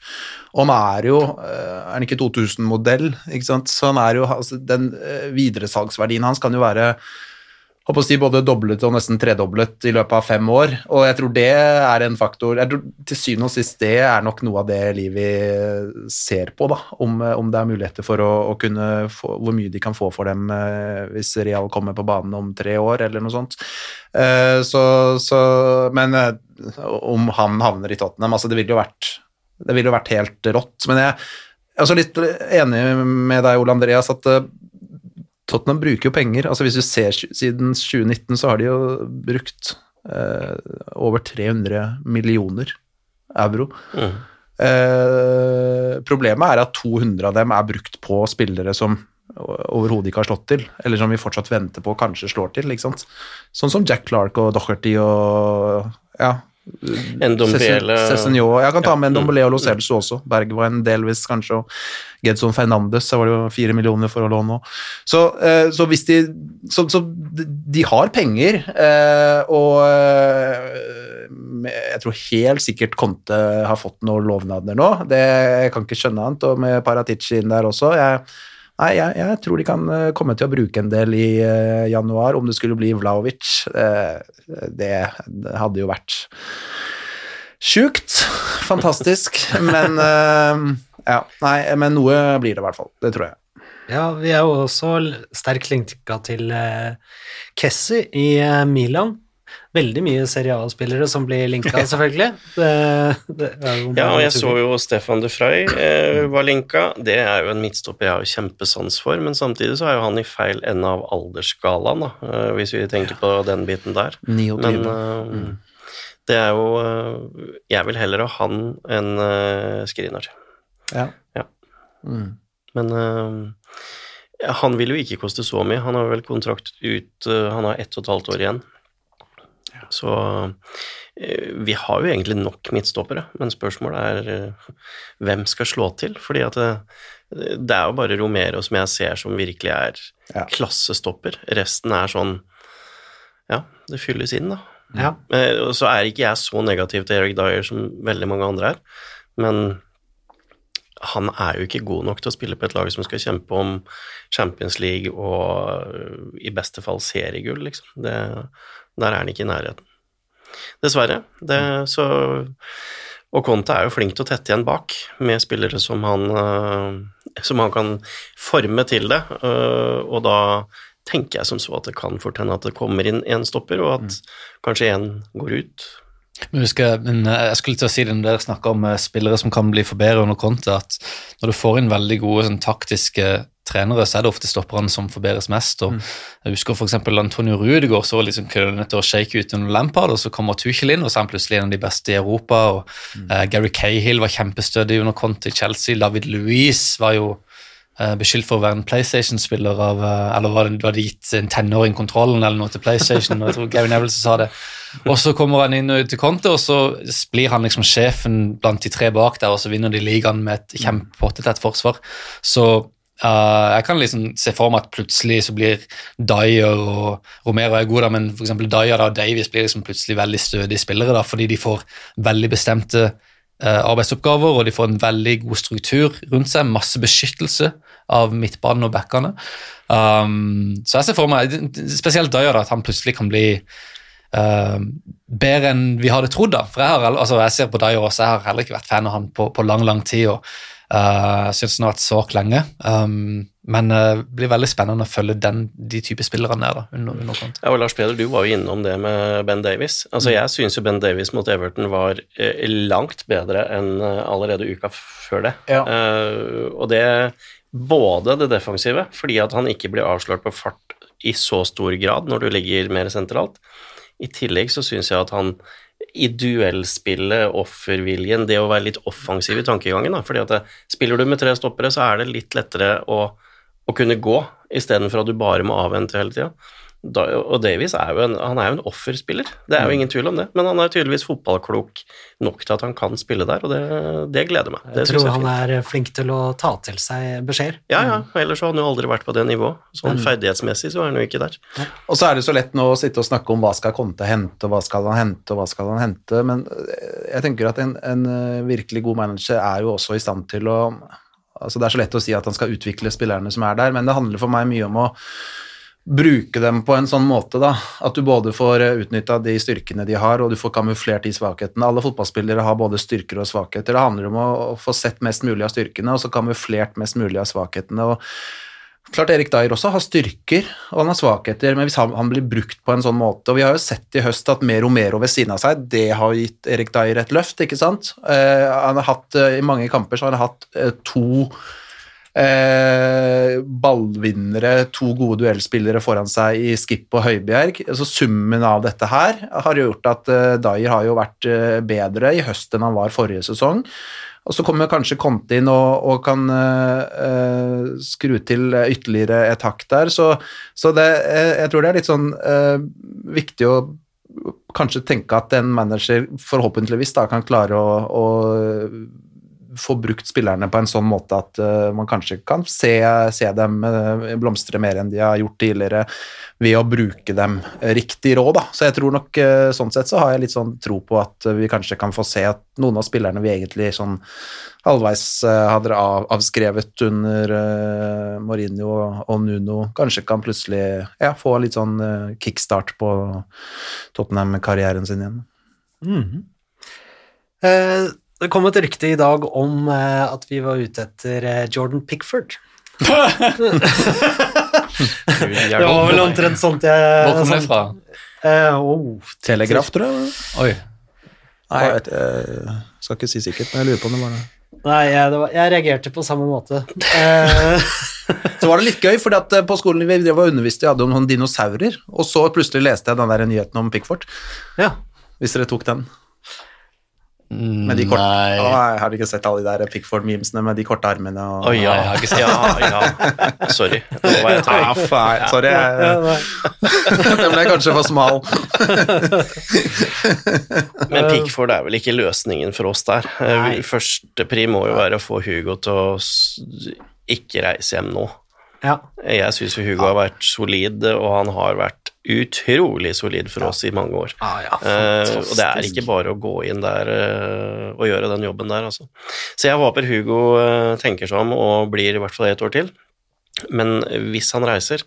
Og han er jo eh, Er han ikke 2000-modell, ikke sant, så han er jo altså, Den eh, videresalgsverdien hans kan jo være håper å si både doblet og nesten tredoblet i løpet av fem år. Og jeg tror det er en faktor jeg tror Til syvende og sist det er nok noe av det Livi ser på, da. Om, om det er muligheter for å, å kunne få Hvor mye de kan få for dem eh, hvis Real kommer på banen om tre år, eller noe sånt. Eh, så, så Men eh, om han havner i Tottenham Altså, det ville jo vært Det ville jo vært helt rått. Men jeg er også litt enig med deg, Ole Andreas, at Tottenham bruker jo penger. altså Hvis du ser siden 2019, så har de jo brukt eh, over 300 millioner euro. Mm. Eh, problemet er at 200 av dem er brukt på spillere som overhodet ikke har slått til, eller som vi fortsatt venter på kanskje slår til. ikke sant? Sånn som Jack Clark og Docherty og ja, Ndombele Cézinho. Jeg kan ta med Ja, mm. Ndombele og Lo Celso også. Berg var en delvis, kanskje. Og Gedson Fernandes, så var det jo fire millioner for å låne òg. Så, eh, så hvis de Så, så de- de har penger, eh, og eh, jeg tror helt sikkert Conte har fått noen lovnader nå. Det, jeg kan ikke skjønne annet. Og med Paratici inn der også. Jeg, Nei, jeg, jeg tror de kan eh, komme til å bruke en del i uh, januar, om det skulle bli Vlaovic. Uh, det, det hadde jo vært sjukt. Fantastisk. Men uh, ja, nei, men noe blir det i hvert fall. Det tror jeg. Ja, vi er jo også sterkt linka til eh, Kessie i eh, Milan. Veldig mye Serie A-spillere som blir linka, selvfølgelig. Det, det Ja, og jeg så jo Stefan de Frey eh, var linka. Det er jo en midtstopper jeg har kjempesans for, men samtidig så er jo han i feil ende av aldersskalaen, da, eh, hvis vi tenker på den biten der. 29. Men eh, det er jo eh, Jeg vil heller ha han enn eh, Skrinar. Ja. Men eh, han vil jo ikke koste så mye. Han har vel kontrakt ut Han har ett og et halvt år igjen. Så eh, vi har jo egentlig nok midtstoppere, men spørsmålet er eh, hvem skal slå til? Fordi at det, det er jo bare Romero som jeg ser som virkelig er Ja. klassestopper. Resten er sånn Ja, det fylles inn, da. Ja. Eh, så er ikke jeg så negativ til Eric Dyer som veldig mange andre er, men han er jo ikke god nok til å spille på et lag som skal kjempe om Champions League og i beste fall seriegull, liksom. Det, der er han ikke i nærheten. Dessverre. Det, så, og Conte er jo flink til å tette igjen bak, med spillere som han, øh, som han kan forme til det, øh, og da tenker jeg som så at det kan fort hende at det kommer inn en stopper, og at kanskje en går ut. Men husker, men eh, jeg skulle til å si det når dere snakker om eh, spillere som kan bli forbedret under Conte, at når du får inn veldig gode sånn, taktiske trenere, så er det ofte stopperne som forbedres mest. og Jeg husker f.eks. Antonio Rudegaard så liksom køddet til å shake ut under Lampard, og så kommer Tuchel inn, og så er han plutselig en av de beste i Europa. og eh, Gary Cahill var kjempestødig under Conte i Chelsea. David Louise var jo uh, beskyldt for å være en PlayStation-spiller av uh, Eller var det, var det gitt en tenåring kontrollen eller noe til PlayStation? og jeg tror Gary Neville sa det. Og så kommer han inn til Conte, og så blir han liksom sjefen blant de tre bak der, og så vinner de ligaen med et kjempepottetett forsvar. Så uh, jeg kan liksom se for meg at plutselig så blir Dyer og Romero er gode, da, men f.eks. Dyer og Davies blir liksom plutselig veldig stødige spillere, da, fordi de får veldig bestemte uh, arbeidsoppgaver, og de får en veldig god struktur rundt seg, masse beskyttelse av midtbanen og backene. Um, så jeg ser for meg, spesielt Dyer, da, at han plutselig kan bli uh, bedre enn vi hadde trodd. da, for Jeg, har, altså, jeg ser på Dyer også, jeg har heller ikke vært fan av han på, på lang lang tid. og uh, Syns han har vært svak lenge. Um, men uh, det blir veldig spennende å følge den, de type spillerne der. da, under, under Ja, og Lars Peder, du var jo innom det med Ben Davies. Altså, Jeg syns jo Ben Davies mot Everton var eh, langt bedre enn eh, allerede uka før det. Ja. Uh, og det både det defensive, fordi at han ikke blir avslørt på fart i så stor grad når du ligger mer sentralt. I tillegg så syns jeg at han i duellspillet, offerviljen, det å være litt offensiv i tankegangen. Da. fordi at det, Spiller du med tre stoppere, så er det litt lettere å, å kunne gå, istedenfor at du bare må avvente hele tida. Og Davies er jo en, han er jo en offerspiller, det er jo ingen tvil om det. Men han er tydeligvis fotballklok nok til at han kan spille der, og det, det gleder meg. Det Jeg tror jeg er han er flink til å ta til seg beskjeder. Ja, ja, ellers har han jo aldri vært på det nivået. Sånn ferdighetsmessig så er han jo ikke der. Og så er det så lett nå å sitte og snakke om hva skal Conte hente, og hva skal han hente, og hva skal han hente, men eh, jeg tenker at en, en eh, virkelig god manager er jo også i stand til å altså Det er så lett å si at han skal utvikle spillerne som er der, men det handler for meg mye om å bruke dem på en sånn måte da, at du både får utnytta de styrkene de har, og du får kamuflert de svakhetene. Alle fotballspillere har både styrker og svakheter. Det handler om å få sett mest mulig av styrkene, og så kamuflert mest mulig av svakhetene. og Klart Erik Dyer også har styrker og han har svakheter, men hvis han, han blir brukt på en sånn måte Og vi har jo sett i høst at med Romero ved siden av seg, det har gitt Erik Dyer et løft, ikke sant? Uh, han har hatt, uh, I mange kamper så har han hatt uh, to eh, ballvinnere, to gode duellspillere foran seg i Skip og Høibjerg. Så summen av dette her har gjort at eh, Dyer har jo vært eh, bedre i høst enn han var forrige sesong. Og så kommer kanskje Conte inn og, og kan eh, skru til ytterligere et hakk der. Så, så det, eh, jeg tror det er litt sånn viktig å kanskje tenke at en manager forhåpentligvis da kan klare å, å få brukt spillerne på en sånn måte at eh, man kanskje kan se, se dem eh, blomstre mer enn de har gjort tidligere, ved å bruke dem riktig råd. Da. Så jeg tror nok eh, sånn sett så har jeg litt sånn tro på at vi kanskje kan få se at noen av spillerne vi egentlig sånn halvveis hadde av, avskrevet under Mourinho og, Nuno, kanskje kan plutselig ja, få litt sånn kickstart på Tottenham-karrieren sin igjen. Eh, det kom et rykte i dag om eh, at vi var ute etter eh, Jordan Pickford. Det var vel omtrent sånt jeg Hvor kom det fra? Eh, oh, Telegraf, tror jeg. Oi. Nei, jeg vet, jeg skal ikke si sikkert, men jeg lurer på om det var det. Nei, jeg, det var, jeg reagerte på samme måte. Eh, Så var det litt gøy, for på skolen vi drev og underviste, vi hadde om noen dinosaurer, og så plutselig leste jeg den der nyheten om Pickford, ja. hvis dere tok den. Med de korte, Nei. Å, jeg har ikke sett alle de der Pickford-memesene med de korte armene og... Å ja, jeg har ikke sett ja, ja. Sorry. Nå var jeg Ah, Ja, faen, sorry, Ja, jeg, den ble kanskje for smal. Men Pickford er vel ikke løsningen for oss der. Eh, Første pri må jo være å få Hugo til å ikke reise hjem nå. ja. Jeg syns Hugo har vært solid, og han har vært utrolig solid for oss i mange år. Ah, ja, uh, og det er ikke bare å gå inn der uh, og gjøre den jobben der, altså. Så jeg håper Hugo eh, tenker seg om og blir i hvert fall et år til. Men hvis han reiser,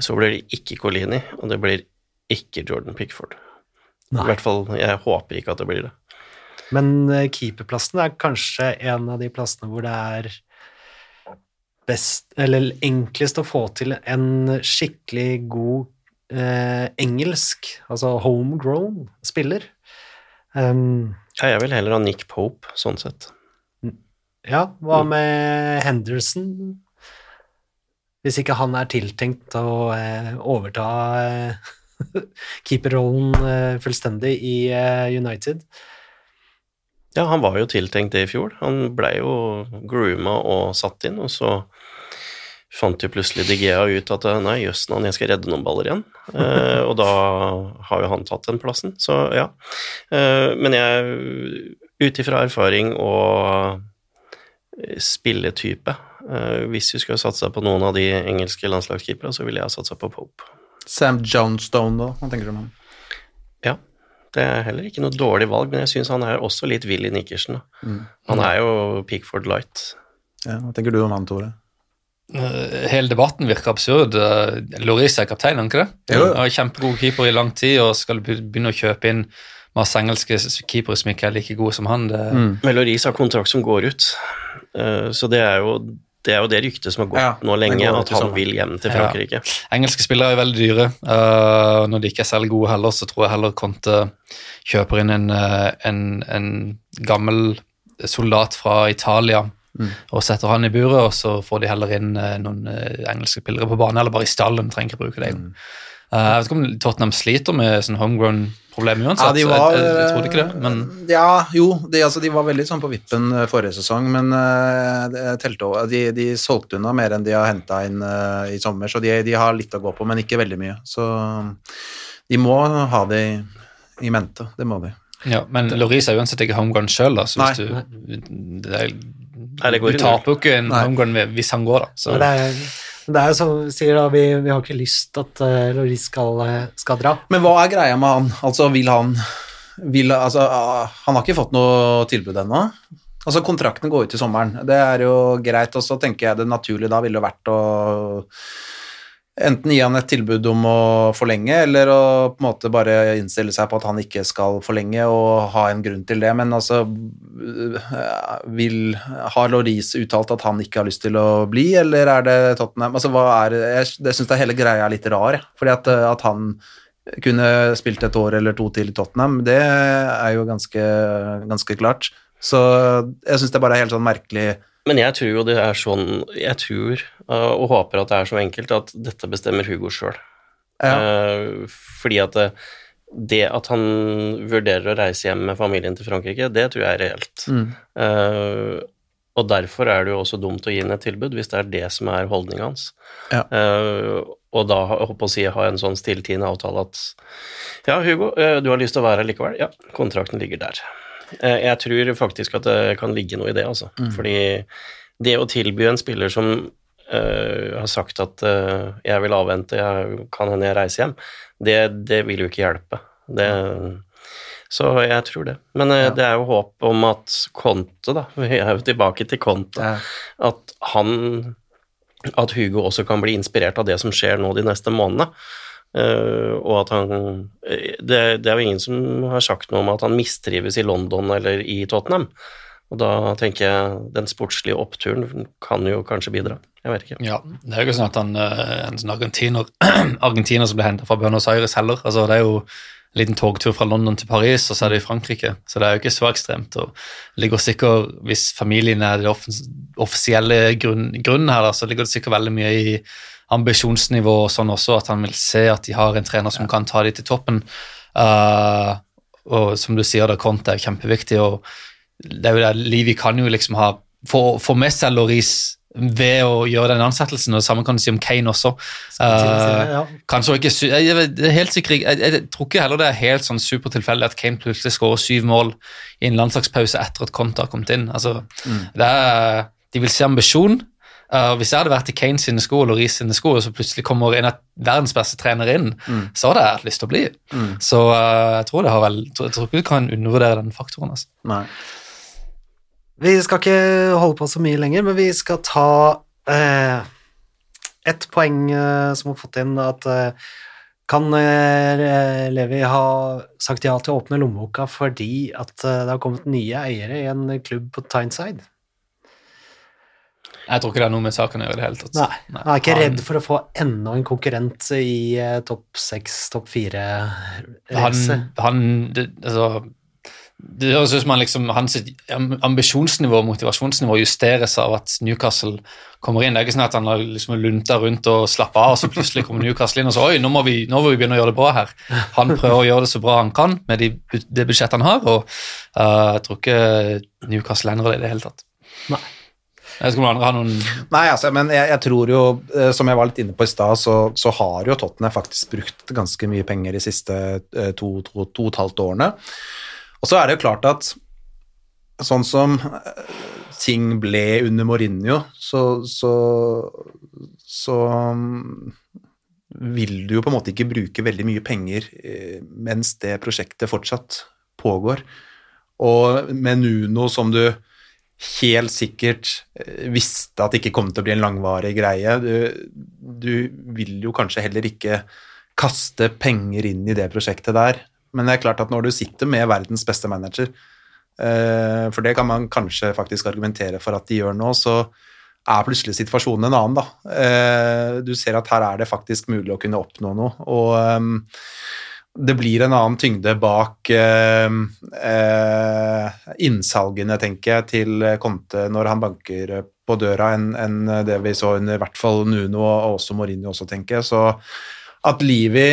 så blir det ikke Colini, og det blir ikke Jordan Pickford. Nei. I hvert fall, jeg håper ikke at det blir det. Men keeperplassen er kanskje en av de plassene hvor det er best, eller enklest å få til en skikkelig god eh, engelsk, altså homegrown spiller. Um, Ja, jeg vil heller ha Nick Pope, sånn sett. ja, hva med Henderson? Hvis ikke han er tiltenkt å eh, overta eh, keeperrollen eh, fullstendig i eh, United. Ja, han var jo tiltenkt det i fjor. Han blei jo grooma og satt inn, og så fant jo plutselig Digea ut at nei, jøss jeg skal redde noen baller igjen. Eh, og da har jo han tatt den plassen, så ja. Eh, men jeg, ut ifra erfaring og spilletype, eh, hvis vi skulle satsa på noen av de engelske landslagskeeperne, så ville jeg satsa på Pope. Sam Johnstone, da? Hva tenker du om han? Ja. Det er heller ikke noe dårlig valg, men jeg syns han er også litt Willy Nikkersen. da. Han er jo Pickford Light. Ja, hva tenker du om han, Tore? Eh, Hele debatten virker absurd. Eh, Loris er kaptein, er han ikke det? Jo, er kjempegod keeper i lang tid og skal begynne å kjøpe inn masse engelske keepere som ikke er like gode som han. Det, Men Loris har kontrakt som går ut, Eh, så det er jo det, er jo det ryktet som har gått Ja, nå lenge, går at han vil hjem til Ja. Frankrike. Engelske spillere er veldig dyre. eh, når de ikke er særlig gode heller, så tror jeg heller Conte kjøper inn en, en, en gammel soldat fra Italia og setter han i buret, og så får de heller inn eh, noen eh, engelske spillere på banen, eller bare i stallen, trenger ikke bruke det. Mm. Uh, jeg vet ikke om Tottenham sliter med sånn homegrown-problemer uansett. Ja, de var jeg, jeg, jeg trodde ikke det, men Ja, jo, de, altså, de var veldig sånn på vippen forrige sesong, men uh, telte. De, de solgte unna mer enn de har henta inn uh, i sommer, så de, de har litt å gå på, men ikke veldig mye. Så de må ha det i, i mente, det må de. Ja, men Loris er uansett ikke homegrown sjøl, så hvis Nei. du det er, Nei, det går Du i null. taper jo ikke en homegrown hvis han går, da. Så. Det er, det er som vi sier, da, vi, vi har ikke lyst at uh, Loris skal, eh, skal dra. Men hva er greia med han? Altså, vil han vil, altså, ah, Han har ikke fått noe tilbud ennå. Altså, kontrakten går ut i sommeren. Det er jo greit, og så tenker jeg det naturlige da ville vært å enten gi han et tilbud om å forlenge, eller å på en måte bare innstille seg på at han ikke skal forlenge, og ha en grunn til det. Men altså vil, Har Loris uttalt at han ikke har lyst til å bli, eller er det Tottenham? Altså, hva er, jeg jeg syns hele greia er litt rar, fordi at, at han kunne spilt et år eller to til i Tottenham, det er jo ganske, ganske klart. Så jeg syns det bare er helt sånn merkelig Men jeg tror jo det er sånn Jeg tror uh, og håper at det er så enkelt at dette bestemmer Hugo sjøl. Ja. fordi at det, det at han vurderer å reise hjem med familien til Frankrike, det tror jeg er reelt. Mm. Uh, og derfor er det jo også dumt å gi inn et tilbud, hvis det er det som er holdninga hans. Ja. Uh, og da håper å si, ha en sånn stilltiende avtale at ja, Hugo, eh, du har lyst til å være her likevel? Ja, kontrakten ligger der. Eh, jeg tror faktisk at det kan ligge noe i det, altså. Fordi det å tilby en spiller som uh, har sagt at uh, jeg vil avvente, jeg kan hende jeg reiser hjem, det, det vil jo ikke hjelpe. Det, så jeg tror det. Men eh, det er jo håp om at Conte, da, vi er jo tilbake til Conte, Ja. at han At Hugo også kan bli inspirert av det som skjer nå de neste månedene. Eh, og at han eh, det, det er jo ingen som har sagt noe om at han mistrives i London eller i Tottenham. Og da tenker jeg den sportslige oppturen kan jo kanskje bidra. Jeg vet ikke. Ja, det er jo ikke sånn at han eh, en sånn argentiner, argentiner som ble henta fra Buenos Aires heller. Altså, det er jo en liten togtur fra London til Paris, og så er det i Frankrike. Så det er jo ikke så ekstremt. og ligger sikkert, Hvis familien er det offisielle grunn, grunnen her, da, så ligger det sikkert veldig mye i ambisjonsnivå og sånn også, at han vil se at de har en trener som kan ta de til toppen. Uh, og som du sier, da, Conte er kjempeviktig. og det er jo det, Livi kan jo liksom ha få, få med seg Loris ved å gjøre den ansettelsen, og det samme kan du si om Kane også. Uh. Kanskje ikke jeg, jeg, helt sikker, jeg, jeg, tror ikke heller det er helt sånn supertilfeldig at Kane plutselig skårer syv mål i en landslagspause etter at Conte har kommet inn. Altså, det er, de vil se ambisjon. Eh, hvis jeg hadde vært i Kane sine sko og Reece sine sko, og så plutselig kommer en av verdens beste trenere inn, så hadde jeg hatt lyst til å bli. Så uh, jeg tror det har vel, jeg tror ikke du kan undervurdere den faktoren. Altså. Nei. Vi skal ikke holde på så mye lenger, men vi skal ta uh, ett poeng uh, som har fått inn at eh, kan eh, Levi ha sagt ja til å åpne lommeboka fordi at eh, det har kommet nye eiere i en klubb på Tyneside? Jeg tror ikke det er noe med saken å gjøre i det hele tatt. Nei, han er ikke redd for å få enda en konkurrent i eh, topp seks, topp han, fire-race. han det, altså, det høres ut som han liksom, hans ambisjonsnivå og motivasjonsnivå justeres av at Newcastle kommer inn. Det er ikke sånn at han har liksom lunta rundt og slappa av, og så plutselig kommer Newcastle inn og så oi, nå må, vi, nå må vi begynne å gjøre det bra her. Han prøver å gjøre det så bra han kan med de, det budsjettet han har, og uh, jeg tror ikke Newcastle endrer det i det hele tatt. Nei. Jeg skal har noen Nei, altså, men jeg, jeg tror jo, eh, som jeg var litt inne på i stad, så, så har jo Tottenham faktisk brukt ganske mye penger de siste eh, to, to, to og et halvt årene. Og så er det jo klart at sånn som eh, ting ble under Mourinho, så, så, så vil du jo på en måte ikke bruke veldig mye penger mens det prosjektet fortsatt pågår. Og med Nuno som du helt sikkert eh, visste at det ikke kom til å bli en langvarig greie, du, du vil jo kanskje heller ikke kaste penger inn i det prosjektet der. Men det er klart at når du sitter med verdens beste manager, eh, for det kan man kanskje faktisk argumentere for at de gjør nå, så er plutselig situasjonen en annen, da. Eh, du ser at her er det faktisk mulig å kunne oppnå noe. Og ehm, det blir en annen tyngde bak eh, innsalgene, tenker jeg, til Conte når han banker på døra, enn det vi så under i hvert fall Nuno og også Mourinho også, tenker jeg. Så at Livi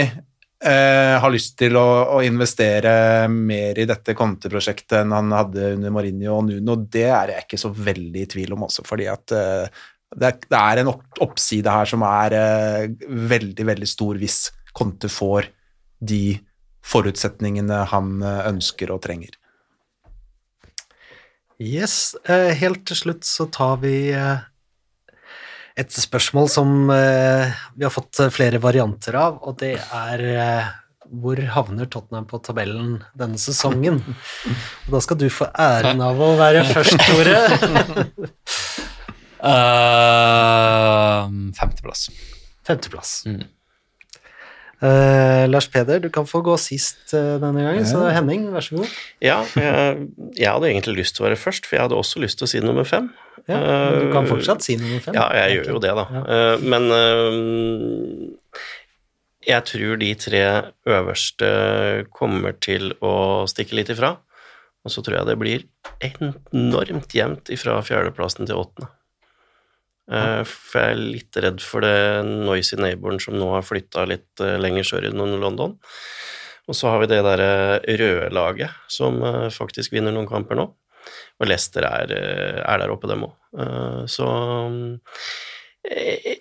eh, har lyst til å, å, investere mer i dette konteprosjektet enn han hadde under Mourinho og Nuno, det er jeg ikke så veldig i tvil om også, fordi at eh, det, er, det, er, en opp, oppside her som er eh, veldig, veldig stor hvis Conte får de forutsetningene han eh, ønsker og trenger. Yes, eh, helt til slutt så tar vi eh, et spørsmål som vi har fått flere varianter av, og det er hvor havner Tottenham på tabellen denne sesongen? Og da skal du få æren av å være først, Tore. uh, femteplass. Femteplass. Mm. Uh, Lars Peder, du kan få gå sist uh, denne gangen, så Henning, vær så god. Ja, jeg, jeg, hadde egentlig lyst til å være først, for jeg hadde også lyst til å si nummer fem. Ja, men du kan fortsatt si nummer fem. Ja, jeg gjør jo det, da. Ja. Uh, men jeg tror de tre øverste kommer til å stikke litt ifra. Og så tror jeg det blir enormt jevnt ifra fjerdeplassen til åttende. Uh, for jeg er litt redd for det noisy neighboren som nå har flytta litt uh, lenger sør i London. Og så har vi det derre røde laget som faktisk vinner noen kamper nå. Og Leicester er, er der oppe, dem òg. så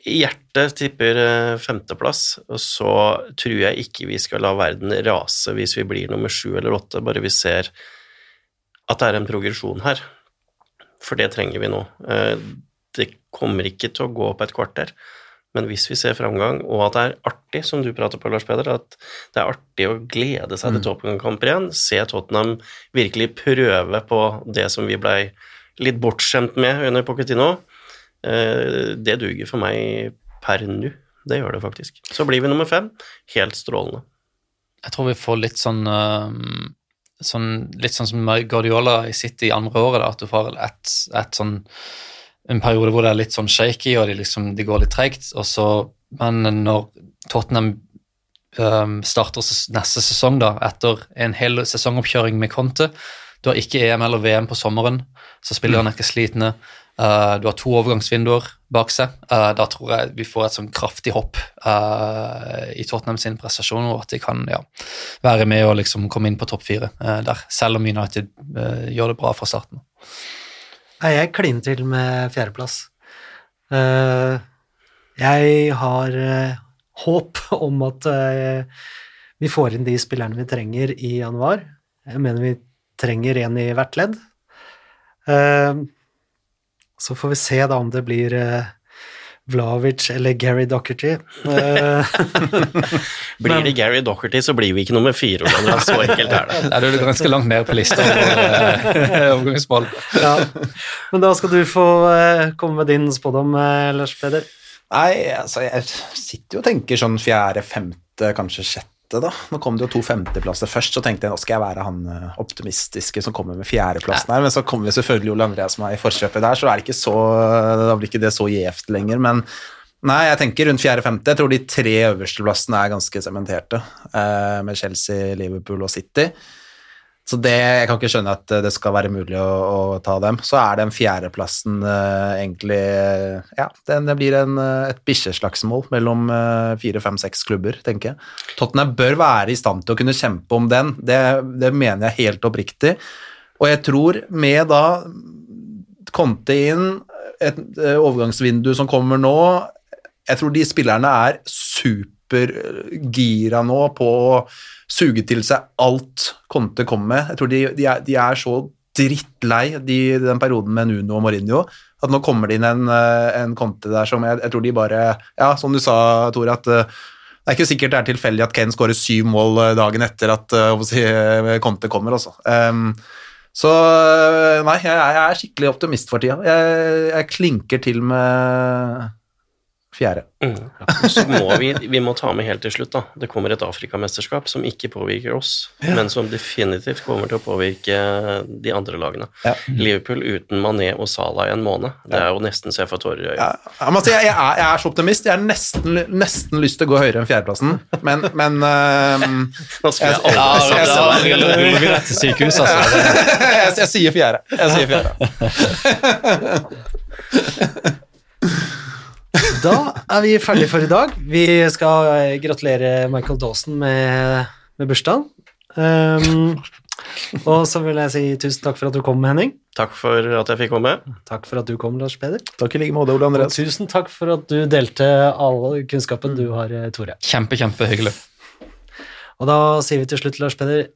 hjertet tipper femteplass, og så tror jeg ikke vi skal la verden rase hvis vi blir nummer sju eller åtte, bare vi ser at det er en progresjon her. For det trenger vi nå det kommer ikke til å gå på et kvarter. Men hvis vi ser framgang, og at det er artig, som du prater på, Lars Peder, at det er artig å glede seg til Mm. Tottenham-kamper igjen, se Tottenham virkelig prøve på det som vi blei litt bortskjemt med under Pochettino, eh, det duger for meg per nå. Det gjør det faktisk. Så blir vi nummer fem. Helt strålende. Jeg tror vi får litt sånn, um, sånn Litt sånn som Guardiola i City i andre året, da, at du får et, et sånn en periode hvor det er litt sånn shaky, og de, liksom, de går litt tregt. Men når Tottenham um, starter neste sesong, da, etter en hel sesongoppkjøring med Conte Du har ikke EM eller VM på sommeren, så spillerne er ikke slitne. Uh, du har to overgangsvinduer bak seg. Uh, da tror jeg vi får et sånn kraftig hopp uh, i Tottenham sin prestasjon, og at de kan ja, være med og liksom komme inn på topp fire der, selv om United gjør det bra fra starten. Nei, jeg kliner til med fjerdeplass. Eh, jeg har eh, håp om at eh, vi får inn de spillerne vi trenger i januar. Jeg mener vi trenger en i hvert ledd. Så får vi se da om det blir Vlavic eller Gary Docherty. Eh, Blir det Gary Docherty, så blir vi ikke nummer fire. Så enkelt er det. Der er du ganske langt ned på lista over overgangsball. ja. Men da skal du få eh, komme med din spådom, eh, Lars Peder. Nei, altså jeg sitter jo og tenker sånn fjerde, femte, kanskje sjette, da. Nå kom det jo to femteplasser først, så tenkte jeg nå skal jeg være han eh, optimistiske som kommer med fjerdeplassen her, men så kommer selvfølgelig Ole Andreas meg i forkjøpet der, så er det ikke så, da blir ikke det så gjevt lenger, men Nei, jeg tenker rundt fjerde-femte. Jeg tror de tre øverste plassene er ganske sementerte, eh, med Chelsea, Liverpool og City. Så det, jeg kan ikke skjønne at det skal være mulig å, å ta dem. Så er den fjerdeplassen uh, egentlig eh, Ja, det, det blir en, eh, et bikkjeslagsmål mellom eh, fire, fem, seks klubber, tenker jeg. Tottenham bør være i stand til å kunne kjempe om den, det, det mener jeg helt oppriktig. Og jeg tror med da Conte inn, et eh, overgangsvindu som kommer nå Jeg tror de spillerne er supergira nå på å suge til seg alt Conte kommer med. Jeg tror de, de, er, de er så drittlei de, den perioden med Nuno og Mourinho at nå kommer det inn en, eh, en Conte der som jeg, jeg tror de bare Ja, som du sa, Tore, at eh, det er ikke sikkert det er tilfeldig at Kane skårer syv mål eh, dagen etter at eh, si, Conte kommer, altså. Um, så eh, nei, jeg, jeg er skikkelig optimist for tida. Jeg, jeg klinker til med fjerde. Mm. Så må vi, vi må ta med helt til slutt, da. Det kommer et Afrikamesterskap som ikke påvirker oss, men som definitivt kommer til å påvirke de andre lagene. Ja. Liverpool uten Mané og Salah i en måned, det er jo nesten så jeg får tårer i øyet. Ja, jeg, jeg, jeg, er, jeg er så optimist. Jeg har nesten, nesten lyst til å gå høyere enn fjerdeplassen, men, men ehm, Nå skal jeg Jeg- aldri jeg- jeg- rett til sykehus, altså. jeg, jeg sier fjerde. Jeg sier fjerde. Da er vi ferdige for i dag. Vi skal eh, gratulere Michael Dawson med, med bursdagen. Um, og så vil jeg si tusen takk for at du kom, Henning. Takk for at jeg fikk komme. Takk for at du kom, Lars Peder. Takk i like måte, Ole André. Tusen takk for at du delte all kunnskapen du har, eh, Tore. Kjempe, kjempehyggelig. Og da sier vi til slutt, Lars Peder,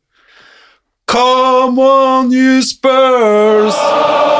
Come on, you Spurs!